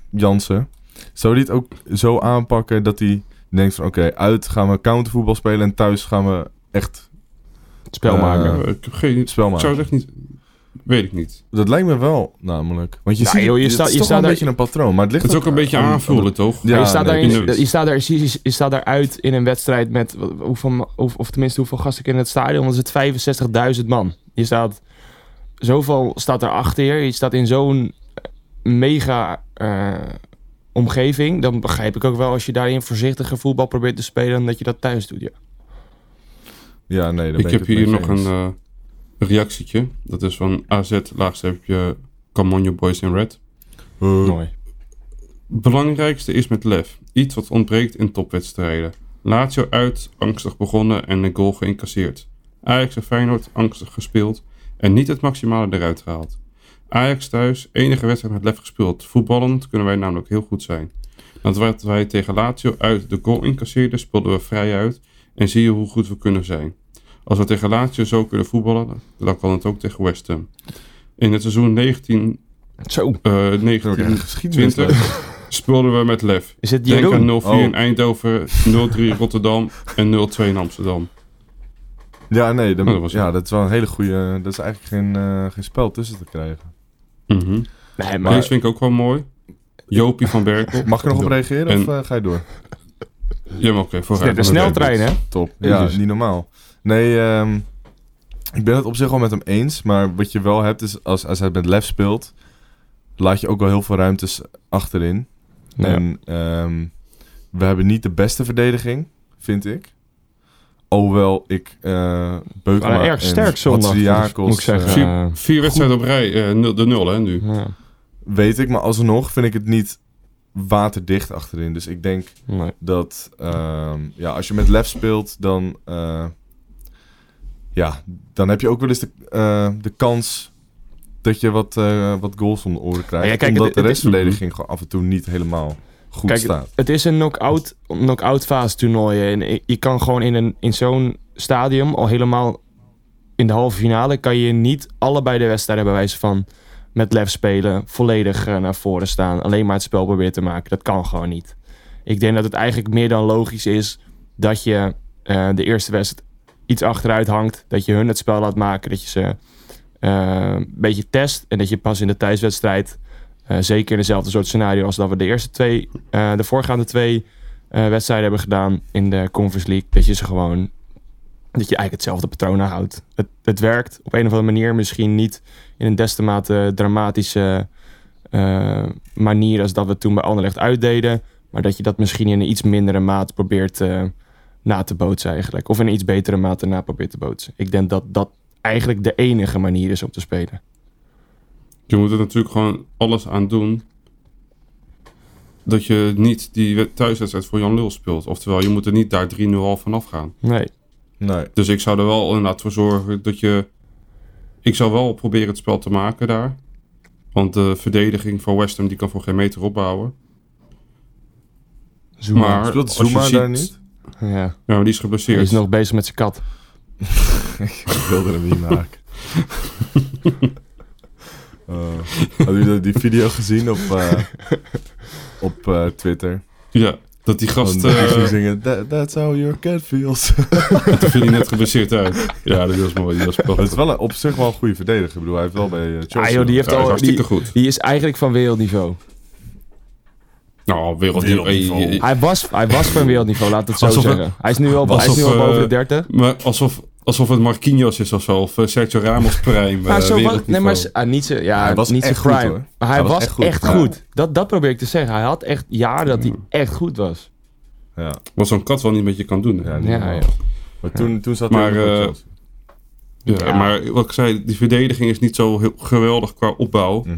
Jansen. Zou die het ook zo aanpakken dat hij denkt van oké, uit gaan we countervoetbal spelen en thuis gaan we echt het spel eh, maken. ik heb geen spel Ik maken? zou het echt niet. Weet ik niet. Dat lijkt me wel namelijk. Want je Nou, ziet, joh, je is je toch staat een daar- beetje een patroon. Maar het ligt Het is ook een beetje aan- aan- aanvoelen, toch? Ja, je, staat nee, daarin, je, staat daar, je, je staat daaruit in een wedstrijd met hoeveel, of, of tenminste hoeveel gasten in het stadion. Dan is het 65.000 man. Je staat zoveel staat erachter je. Je staat in zo'n mega eh, omgeving. Dan begrijp ik ook wel als je daarin voorzichtige voetbal probeert te spelen, dat je dat thuis doet. Ja. Ja, nee, Ik heb hier nog eens. een eh, reactietje. Dat is van AZ laagstreepje Camonjo Boys in Red. Eh, Mooi. Belangrijkste is met lef. Iets wat ontbreekt in topwedstrijden. Lazio uit, angstig begonnen en een goal geïncasseerd. Ajax en Feyenoord angstig gespeeld en niet het maximale eruit gehaald. Ajax thuis, enige wedstrijd met lef gespeeld. Voetballend kunnen wij namelijk heel goed zijn. Want wat wij tegen Lazio uit de goal incasseerden, speelden we vrij uit en zie je hoe goed we kunnen zijn. Als we tegen Lazio zo kunnen voetballen, dan kan het ook tegen West Ham. In het seizoen 19, Zo, eh Ook 19 echt geschiedenis. 20 speelden we met lef. is het Denk aan 0-4 Oh. in Eindhoven, 0-3 Rotterdam en 0-2 in Amsterdam. Ja, nee, dan- Oh, dat was ja, dat is wel een hele goede... Dat is eigenlijk geen, eh, geen spel tussen te krijgen. Mhm. Nee, Maar Deze vind ik ook wel mooi. Jopie van Berkel. Mag ik er nog op reageren En- of eh, ga je door? Ja, maar oké, net een sneltrein, hè? Top. Ja, Dus- niet normaal. Nee, ehm, ik ben het op zich wel met hem eens. Maar wat je wel hebt is, als, als hij met lef speelt... laat je ook wel heel veel ruimtes achterin. Ja. En ehm, we hebben niet de beste verdediging, vind ik. Alhoewel ik uh, Beukema Maar erg en sterk zondag, moet ik zeggen. eh, Vier, Eh, vier wedstrijden op rij, eh, nul, de nul hè, nu. Ja, weet ik. Maar alsnog vind ik het niet waterdicht achterin. Dus ik denk nee. dat ehm, ja, als je met lef speelt, dan, eh, ja, dan heb je ook wel eens de, eh, de kans dat je wat, eh, wat goals om de oren krijgt. Ja, kijk, omdat het- de restverdediging gewoon af en toe niet helemaal goed Kijk, staat. Het is een knock-out knock fase toernooi. En je kan gewoon in, een, in zo'n stadium al helemaal in de halve finale... kan je niet allebei de wedstrijden bij wijze van met lef spelen... volledig eh, naar voren staan. Alleen maar het spel proberen te maken. Dat kan gewoon niet. Ik denk dat het eigenlijk meer dan logisch is... dat je eh, de eerste wedstrijd iets achteruit hangt. Dat je hun het spel laat maken. Dat je ze eh, een beetje test. En dat je pas in de thuiswedstrijd... eh, zeker in dezelfde soort scenario als dat we de eerste twee, eh, de voorgaande twee eh, wedstrijden hebben gedaan in de Conference League, dat je ze gewoon, dat je eigenlijk hetzelfde patroon houdt. Het, het werkt op een of andere manier, misschien niet in een des te mate dramatische manier als dat we toen bij Anderlecht uitdeden, maar dat je dat misschien in een iets mindere maat probeert na te bootsen eigenlijk. Of in een iets betere mate na probeert te bootsen. Ik denk dat dat eigenlijk de enige manier is om te spelen. Je moet er natuurlijk gewoon alles aan doen. Dat je niet die wed- thuiswedstrijd voor Jan Lul speelt. Oftewel, je moet er niet daar 3-0 al vanaf gaan. Nee. Nee. Dus ik zou er wel inderdaad voor zorgen dat je... Ik zou wel proberen het spel te maken daar. Want de verdediging van West Ham die kan voor geen meter opbouwen. Zuma. Maar Speelt als je Zuma ziet- daar niet? Ja. Ja, maar die is Hij geblesseerd. is nog bezig met zijn kat. Ik wilde hem niet maken. Uh, hadden jullie die video gezien op, eh, op eh, Twitter? Ja, dat die gast... Van, die eh, ging zingen, "That- That's how your cat feels. toen viel hij net geblesseerd uit. Ja, dat was mooi. Dat was Het is wel een, op zich wel een goede verdediger. Ik bedoel, hij heeft wel bij eh, Chelsea... Ah, joh, die heeft dat al, hartstikke die, goed. die is eigenlijk van wereldniveau. Nou, wereldniveau. Wereldniveau. Eh, eh, Hij was, hij was van wereldniveau, laat het zo Alsof zeggen. Hij is nu al, hij is nu al boven eh, de 30. Maar alsof, alsof het Marquinhos is of zo. Of eh, Sergio Ramos prime. Maar eh, zo was, nee, maar ah, niet zo, ja, Hij was niet zo echt goed, crime. hoor. Maar hij, Hij was was, echt goed. echt Ja. goed. Dat, dat probeer ik te zeggen. Hij had echt jaren dat hij echt goed was. Ja, Wat zo'n kat wel niet met je kan doen. hè. ja, Ja, ja. Maar toen, toen zat Maar, hij eh. Ja, Ja. Maar wat ik zei, die verdediging is niet zo heel geweldig qua opbouw. Mhm.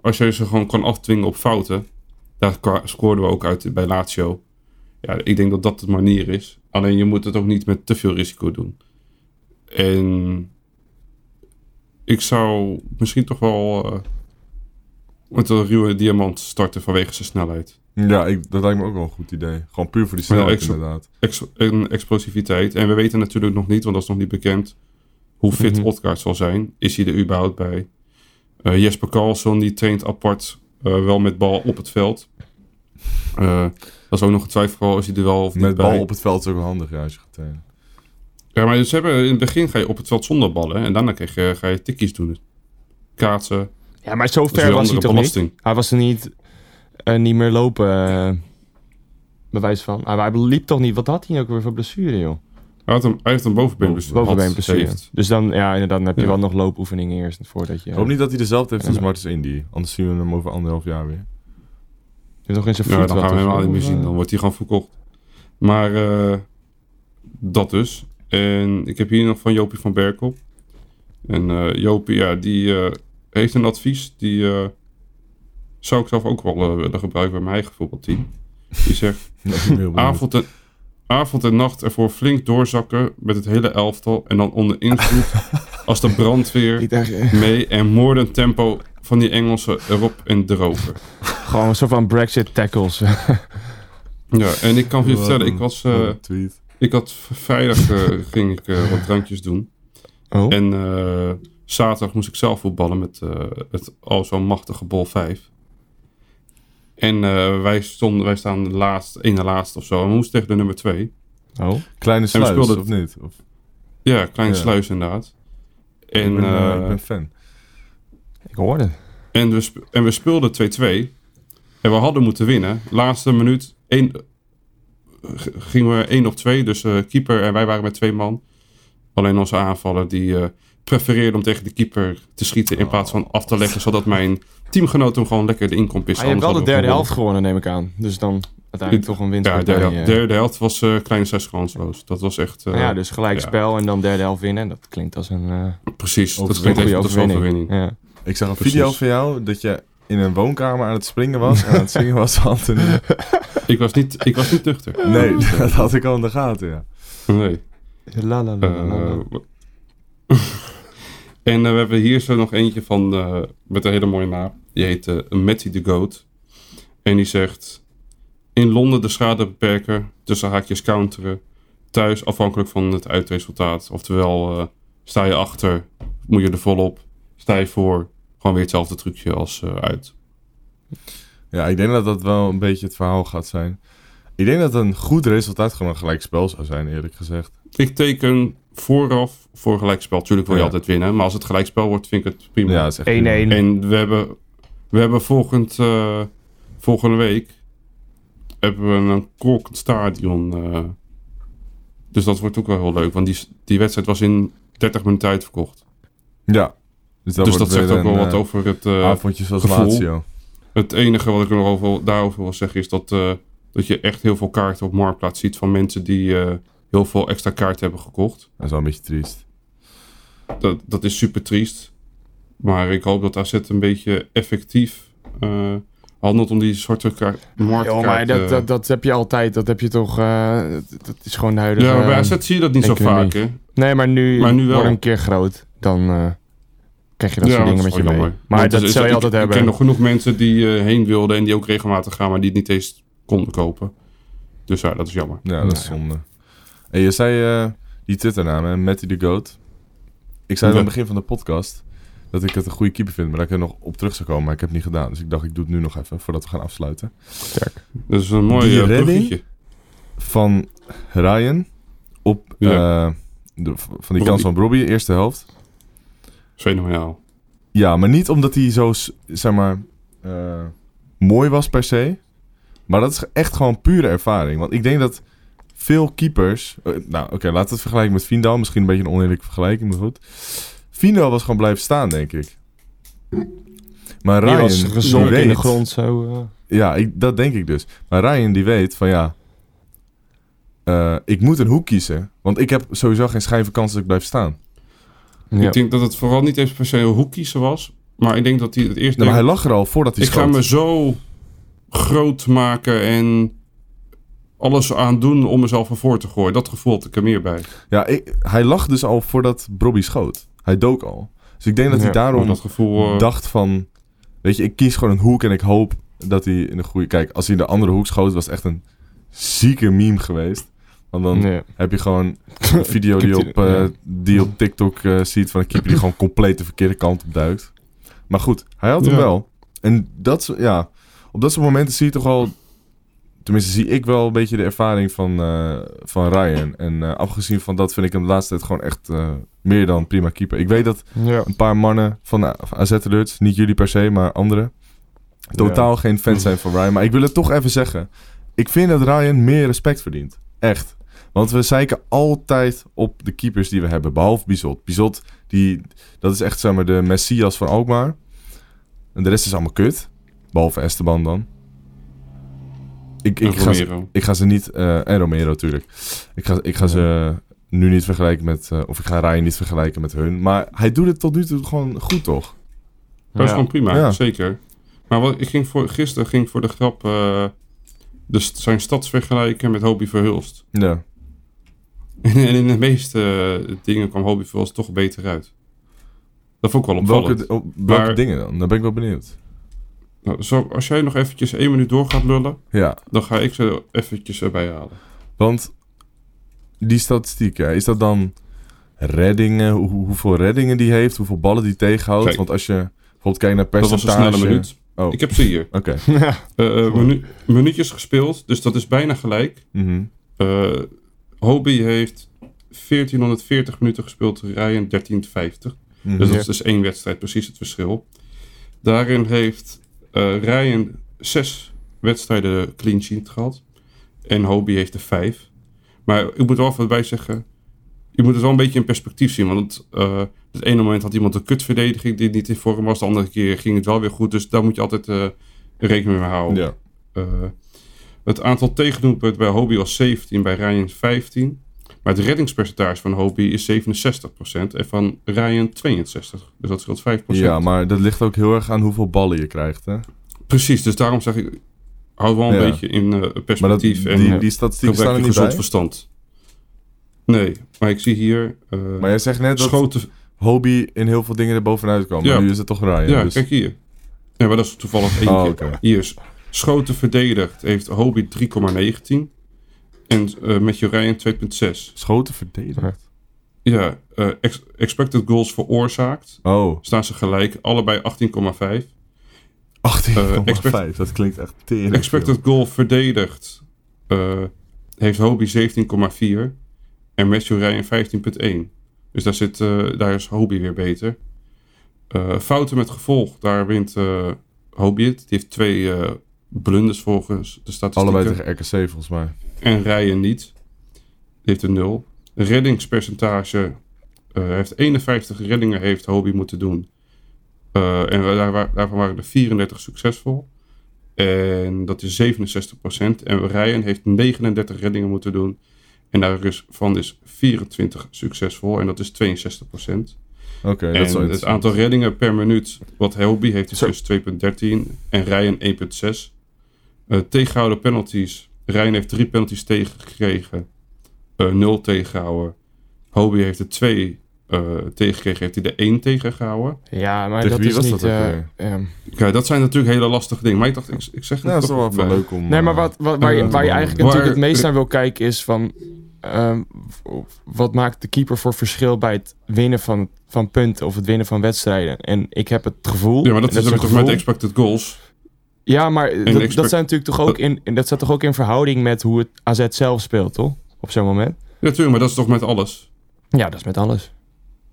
Als je ze gewoon kan afdwingen op fouten. Daar scoorden we ook uit bij Lazio. Ja, ik denk dat dat de manier is. Alleen je moet het ook niet met te veel risico doen. En ik zou misschien toch wel eh, met een ruwe diamant starten vanwege zijn snelheid. Ja, ik, dat lijkt me ook wel een goed idee. Gewoon puur voor die ja, snelheid inderdaad. Ex- en explosiviteit. En we weten natuurlijk nog niet, want dat is nog niet bekend, hoe fit. Odgaard zal zijn. Is hij er überhaupt bij? Eh, Jesper Karlsson, die traint apart eh, wel met bal op het veld. Dat is ook nog een twijfel, is hij er wel of niet Met bij. bal op het veld is ook wel handig ja, als je gaat trainen. Ja, maar ze hebben, in het begin ga je op het veld zonder ballen. En daarna krijg je, ga je tikkies doen. Kaatsen. Ja, maar zo ver was hij toch belasting. niet? Hij was er niet, eh, niet meer lopen, eh, bewijs van. Hij, hij liep toch niet? Wat had hij ook weer voor blessure, joh? Hij, had een, hij heeft een bovenbeenblessure. Bovenbeen Had, blessure. heeft. Dus dan, ja, inderdaad, dan heb je Ja. wel nog loopoefeningen eerst voordat je... Ik hoop niet dat hij dezelfde heeft als. Martens Indy. Anders zien we hem over anderhalf jaar weer. Je hebt nog in zijn voet Ja, dan gaan we helemaal niet meer of, zien. eh, Dan wordt hij gewoon verkocht. Maar eh, dat dus. En ik heb hier nog van Jopie van Berkel. En eh Jopie, ja, die eh, heeft een advies. Die eh, zou ik zelf ook wel willen gebruiken bij mijn eigen voetbalteam. Die zegt, avond en, avond en nacht ervoor flink doorzakken met het hele elftal. En dan onder invloed als de brandweer mee en moordend tempo van die Engelsen erop en erover. gewoon een soort van Brexit tackles. Ja, en ik kan je vertellen, ik was... tweet. Ik had vrijdag eh, ging ik eh, wat drankjes doen. oh? En eh, zaterdag moest ik zelf voetballen met eh, het al zo machtige bol 5. En eh, wij, stonden, wij staan de laatste, ene laatste of zo. En we moesten tegen de nummer 2. oh? Kleine we sluis, speelden- of niet? Of, Ja, kleine Ja. sluis inderdaad. En, ik, ben, ik ben fan. Ik hoorde en, we, sp- en we speelden 2-2. En we hadden moeten winnen. Laatste minuut één, gingen we 1 op 2. Dus eh, keeper en wij waren met twee man. Alleen onze aanvaller die eh, prefereerde om tegen de keeper te schieten in plaats van af te leggen. Zodat mijn teamgenoot hem gewoon lekker erin kon pissen. Hij heeft wel de derde helft gewonnen, neem ik aan. Dus dan uiteindelijk toch een winst. Ja, de derde, helft- derde helft was eh kleine zes kansloos. Dat was echt... eh, ja, dus gelijk ja. spel en dan derde helft winnen. Dat klinkt als een, eh Precies, dat klinkt echt als een overwinning. overwinning. Ja. Ik zag een precies. video van jou dat je in een woonkamer aan het springen was en aan het zingen was van Anthony. Ik, was niet, ik was niet tuchter. Nee, dat had ik al in de gaten, ja. Nee. La, la, la, la, la, la. Eh, en eh, we hebben hier zo nog eentje van, eh, met een hele mooie naam. Die heet Matty the Goat. En die zegt... in Londen de schade beperken, tussen haakjes counteren. Thuis afhankelijk van het uitresultaat. Oftewel, eh, sta je achter, moet je er volop. Sta je voor, gewoon weer hetzelfde trucje als eh, uit. Ja, ik denk dat dat wel een beetje het verhaal gaat zijn. Ik denk dat een goed resultaat gewoon een gelijk spel zou zijn, eerlijk gezegd. Ik teken vooraf voor gelijkspel. Tuurlijk wil je Ja. altijd winnen, maar als het gelijkspel wordt, vind ik het prima. Ja, dat is echt 1-1. En we hebben, we hebben volgend, eh, volgende week hebben we een kolkend stadion. eh. dus dat wordt ook wel heel leuk. Want die, die wedstrijd was in 30 minuten uitverkocht. Ja. Dus dat, dus dat zegt ook wel een, wat eh, over het... eh, avondje zoals gevoel. Lazio. het enige wat ik er nog over, daarover wil zeggen is dat, eh, dat je echt heel veel kaarten op Marktplaats ziet van mensen die eh, heel veel extra kaarten hebben gekocht. Dat is wel een beetje triest. Dat, dat is super triest. Maar ik hoop dat AZ een beetje effectief eh, handelt om die soort kaart, marktkaart... Joh, maar dat, dat, dat heb je altijd. Dat heb je toch... eh, dat, is gewoon de huidige... ja, maar bij AZ zie je dat niet zo vaak, hè? Nee, maar nu, Maar nu wel. word een keer groot. Dan eh, krijg je dat Ja, soort dingen dat met je mee. jammer. Maar Want dat is- zou je ik- altijd ik, hebben. Ik ken nog genoeg mensen die eh, heen wilden en die ook regelmatig gaan, maar die het niet eens konden kopen. Dus ja, dat is jammer. Ja, dat is zonde. En je zei eh, die Twitternaam, hè, Matty the Goat. Ik zei aan het begin van de podcast dat ik het een goede keeper vind, maar dat ik er nog op terug zou komen. Maar ik heb het niet gedaan. Dus ik dacht, ik doe het nu nog even, voordat we gaan afsluiten. Sterk. Dat is een mooi bruggetje. Van Ryan op Ja. eh, de, van die kans van Robbie, eerste helft. Fenomenaal. Ja, maar niet omdat hij zo, zeg maar, eh, mooi was per se. Maar dat is echt gewoon pure ervaring. Want ik denk dat veel keepers... eh, nou, oké, laten we het vergelijken met Vindal. Misschien een beetje een oneerlijke vergelijking, maar goed. Vindal was gewoon blijven staan, denk ik. Maar Die Ryan, was die gezonken weet, in de grond zo. eh. Ja, ik, dat denk ik dus. Maar Ryan die weet van ja... eh, ik moet een hoek kiezen. Want ik heb sowieso geen schijve kans dat ik blijf staan. Ja. Ik denk dat het vooral niet eens per se een hoek kiezen was. Maar ik denk dat hij het eerst Nee, maar hij lag er al voordat hij ik ga schoot. me zo groot maken en alles aan doen om mezelf ervoor te gooien. Dat gevoel had ik er meer bij. Ja, ik- hij lag dus al voordat Bobby schoot. Hij dook al. Dus ik denk dat hij daarom dat gevoel... eh, dacht van... Weet je, ik kies gewoon een hoek en ik hoop dat hij in de goede... Kijk, als hij in de andere hoek schoot, was het echt een zieke meme geweest. Want dan Nee. heb je gewoon een video die, op, eh, die op TikTok eh, ziet van een keeper die gewoon compleet de verkeerde kant op duikt. Maar goed, hij had hem Ja. wel. En dat, ja, op dat soort momenten zie je toch wel... Tenminste, zie ik wel een beetje de ervaring van, eh, van Ryan. En afgezien van dat vind ik hem de laatste tijd gewoon echt meer dan prima keeper. Ik weet dat Ja. een paar mannen van de AZ Alerts, niet jullie per se, maar anderen, totaal geen fan zijn van Ryan. Maar ik wil het toch even zeggen. Ik vind dat Ryan meer respect verdient. Echt. Want we zeiken altijd op de keepers die we hebben, behalve Bizot. Bizot, die, dat is echt zeg maar de messias van Alkmaar. En de rest is allemaal kut. Behalve Esteban dan. Ik, ik, ga, ze- Romero. ik ga ze niet... eh, en Romero natuurlijk. Ik ga, ik ga ze nu niet vergelijken met... eh, of ik ga Ryan niet vergelijken met hun. Maar hij doet het tot nu toe gewoon goed, toch? Dat is Ja. gewoon prima, Ja. zeker. Maar wat, ik ging voor, gisteren ging ik voor de grap eh, de, st- zijn stads vergelijken met Hobie Verhulst. Ja. En in de meeste eh, dingen kwam Hobie Verhulst toch beter uit. Dat vond ik wel Op opvallend. welke, op welke Maar- dingen dan? Daar ben ik wel benieuwd. Nou, zo, als jij nog eventjes één minuut door gaat lullen, Ja, dan ga ik ze eventjes erbij halen. want die statistieken, is dat dan reddingen, hoe, hoeveel reddingen die heeft, hoeveel ballen die tegenhoudt? Kijk. Want als je bijvoorbeeld kijkt naar Dat was percentage... een snelle minuut. Oh, Ik heb ze hier. oké. Eh, eh, minu- minuutjes gespeeld, dus dat is bijna gelijk. Mhm. Eh Hobie heeft 1440 minuten gespeeld, Ryan 1350. Mhm. Dus dat is dus één wedstrijd, precies het verschil. Daarin heeft eh Ryan zes wedstrijden clean sheet gehad. En Hobie heeft er vijf. Maar ik moet er wel even bij zeggen... Je moet het wel een beetje in perspectief zien. Want eh het ene moment had iemand een kutverdediging die niet in vorm was. De andere keer ging het wel weer goed. Dus daar moet je altijd eh, rekening mee houden. Ja. Het aantal tegendoelpunten bij Hobie was 17, bij Ryan 15. Maar het reddingspercentage van Hobie is 67% en van Ryan 62%. Dus dat scheelt 5%. ja, maar dat ligt ook heel erg aan hoeveel ballen je krijgt, hè? Precies, dus daarom zeg ik, hou wel een Ja. beetje in eh, Maar dat, perspectief die, en die statistieken staan er niet gezond bij. verstand. Nee, maar ik zie hier eh Maar jij zegt net dat schoten... Hobie in heel veel dingen er bovenuit kwam. Ja. Maar nu is het toch Ryan. Ja, dus... kijk hier. Ja, maar dat is toevallig één Oh, keer. Hier is Schoten verdedigd heeft Hobie 3,19. En eh met Ryan 2,6. Schoten verdedigd. Ja, eh, ex- expected goals veroorzaakt. Oh, Staan ze gelijk, allebei 18,5. 18,5. expect- dat klinkt echt tering. Expected goal verdedigd eh, heeft Hobie 17,4. En Matthew Ryan 15,1. Dus daar, zit, eh, daar is Hobie weer beter. Eh, fouten met gevolg, daar wint eh Hobie het. Die heeft twee eh blunders volgens de statistieken. Allebei tegen RKC volgens mij. En Ryan niet. Heeft een 0. Reddingspercentage eh, heeft 51 reddingen heeft Hobie moeten doen. Eh, en daar, daarvan waren er 34 succesvol. En dat is 67%. En Ryan heeft 39 reddingen moeten doen. En daarvan is 24 succesvol. En dat is 62%. Oké, dat is het aantal reddingen per minuut wat Hobie heeft is dus 2.13 en Ryan 1.6. Eh tegengehouden penalties. Ryan heeft drie penalties tegengekregen. eh nul tegengehouden. Hobie heeft er twee eh tegengekregen. Heeft hij er één tegengehouden. Ja, maar Tegen dat wie is was niet... dat ook eh, ehm, Ja, dat zijn natuurlijk hele lastige dingen. Maar ik dacht, ik, ik zeg het Nou, dat is wel leuk om... Nee, maar wat, wat, waar, je, waar je eigenlijk waar- natuurlijk het meest naar wil kijken is van... ehm, wat maakt de keeper voor verschil bij het winnen van, van punten of het winnen van wedstrijden? En ik heb het gevoel... Ja, maar dat is een ook toch gevoel- met expected goals. Ja, maar dat, dat, zijn natuurlijk toch ook in, dat staat toch ook in verhouding met hoe het AZ zelf speelt, toch? Op zo'n moment. Ja, natuurlijk, maar dat is toch met alles. Ja, dat is met alles.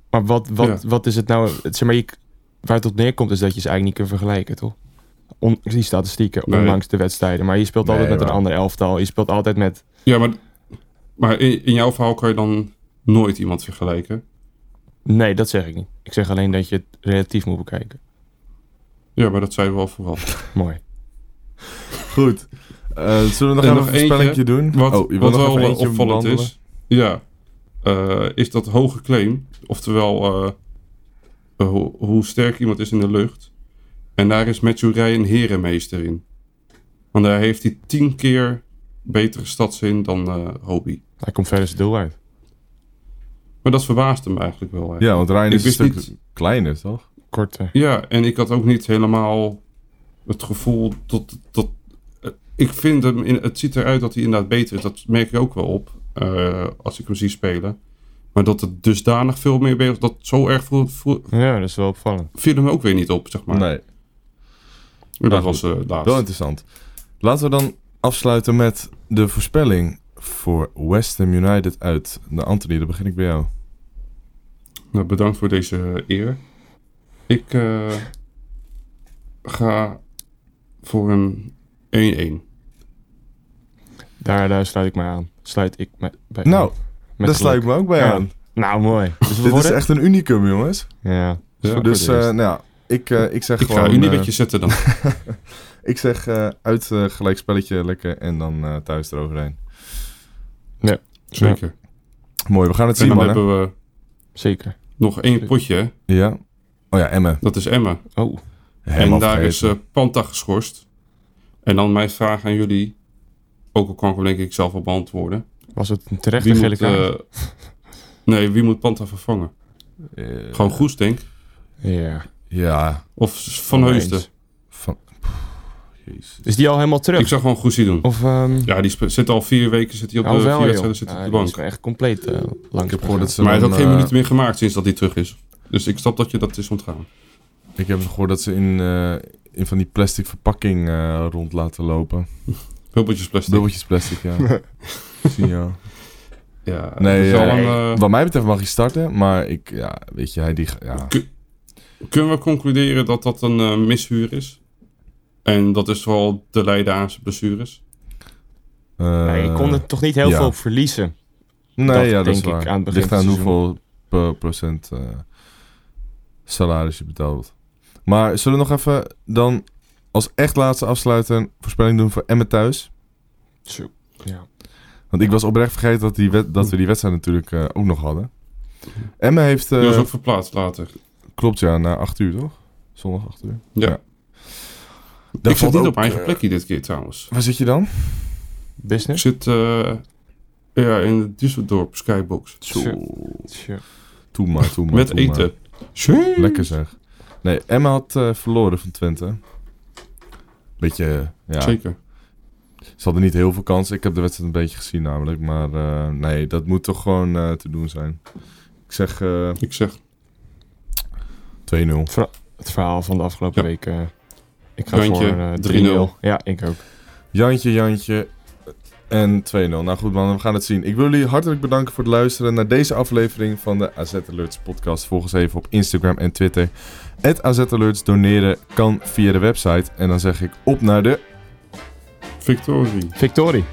Maar wat, wat, Ja. wat is het nou... Zeg maar, je, waar het op neerkomt is dat je ze eigenlijk niet kunt vergelijken, toch? On, die statistieken, Nee. ondanks de wedstrijden. Maar je speelt Nee, altijd met maar- een ander elftal. Je speelt altijd met... Ja, maar, maar in, in jouw verhaal kan je dan nooit iemand vergelijken. Nee, dat zeg ik niet. Ik zeg alleen dat je het relatief moet bekijken. Ja, maar dat zeiden we al vooral. Mooi. Goed. Eh, zullen we nog En even nog een spelletje doen? Wat, oh, wat wel opvallend behandelen? is, ja, eh, is dat hoge claim. Oftewel, eh, hoe, sterk iemand is in de lucht. En daar is Matthew Ryan herenmeester in. Want daar heeft hij tien keer betere stadszin dan Hobie. Hij komt verder zijn doel uit. Maar dat verbaasde me eigenlijk wel. Ja, want Ik is een stuk niet- kleiner, toch? Korte. Ja, en ik had ook niet helemaal het gevoel dat... dat eh, ik vind hem, in, het ziet eruit dat hij inderdaad beter is. Dat merk ik ook wel op, eh, als ik hem zie spelen. Maar dat het dusdanig veel meer bezig dat zo erg voel, voel, Ja, dat is wel opvallend. viel hem ook weer niet op, zeg maar. Nee, Maar dat was eh laatst. wel interessant. Laten we dan afsluiten met de voorspelling voor West Ham United uit. Nou, Anthony, dan begin ik bij jou. Nou, bedankt voor deze eer. Ik eh, ga voor een 1-1. Daar, daar sluit ik mij aan. Sluit ik mij bij Nou, aan. Daar sluit ik me ook bij Ja. aan. Nou, mooi. Dus we Dit is worden- echt een unicum, jongens. Ja. Ja, dus eh, het nou ja, ik, eh, ik zeg ik gewoon... ga een beetje zetten dan. ik zeg eh, uit eh, gelijk spelletje lekker en dan eh, thuis eroverheen. Zeker. Mooi, we gaan het En zien, dan hebben we Zeker. nog één potje. hè. Ja. Oh ja, Emmen. Dat is Emma. Oh, Helemaal en daar is eh Panta geschorst. En dan mijn vraag aan jullie. Ook al kan ik hem denk ik zelf wel beantwoorden. was het een terechte gele kaart? eh, nee, wie moet Panta vervangen? Eh, Gewoon Goes, denk ik. ja. Ja. Of Van. Heusden. Van... Jezus. Is die al helemaal terug? Ik zou gewoon Goesie doen. Of, ehm Ja, die zit al vier weken zit hij op oh, de wel, vier zit op de die is bank. wel echt compleet eh lang. Ik heb gehoord dat ze Maar hij heeft ook geen minuten meer gemaakt sinds dat hij terug is. Dus ik snap dat je dat is ontgaan. Ik heb gehoord dat ze in, eh, in van die plastic verpakking eh, rond laten lopen. Bubbeltjes plastic. Dubbeltjes plastic, ja. Zie je wel. Ja, Nee, is wel eh, een, Wat mij betreft mag hij starten, maar ik, ja, weet je, hij die, ja. Kunnen we concluderen dat dat een mishuur is? En dat is vooral te leiden aan zijn blessures? eh, Ja, je kon er toch niet heel ja. veel op verliezen. Nee, dat ja, dat is ik waar. aan het begin Ligt aan hoeveel per procent eh, salaris je betaalt. Maar zullen we nog even dan als echt laatste afsluiten een voorspelling doen voor Emmen thuis? Zo. Ja. Want ik was oprecht vergeten dat, die wed- dat we die wedstrijd natuurlijk eh, ook nog hadden. Emmen heeft... eh, Die was ook verplaatst later. Klopt, ja, na 8 uur toch? Zondag 8 uur. Ja. Daar ik zit niet ook, op eigen eh, plekje dit keer trouwens. Waar zit je dan? Ik Business? zit eh, ja, in de Düsseldorp Skybox. Zo. Toe maar, toe maar. Met toe maar. Lekker zeg. Nee, Emma had eh, verloren van Twente. beetje, ja, Zeker. ze hadden niet heel veel kansen. Ik heb de wedstrijd een beetje gezien namelijk. Maar eh, nee, dat moet toch gewoon eh, te doen zijn. Ik zeg eh, 2-0. Ik zeg 2-0. Het verhaal van de afgelopen Ja. week. eh, ik ga Jantje, voor eh, 3-0. 3-0. Ja, ik ook. Jantje, Jantje en 2-0. Nou goed man, we gaan het zien. Ik wil jullie hartelijk bedanken voor het luisteren naar deze aflevering van de AZ Alerts podcast. Volg ons even op Instagram en Twitter. Het AZ Alerts doneren kan via de website. En dan zeg ik op naar de... Victorie. Victorie.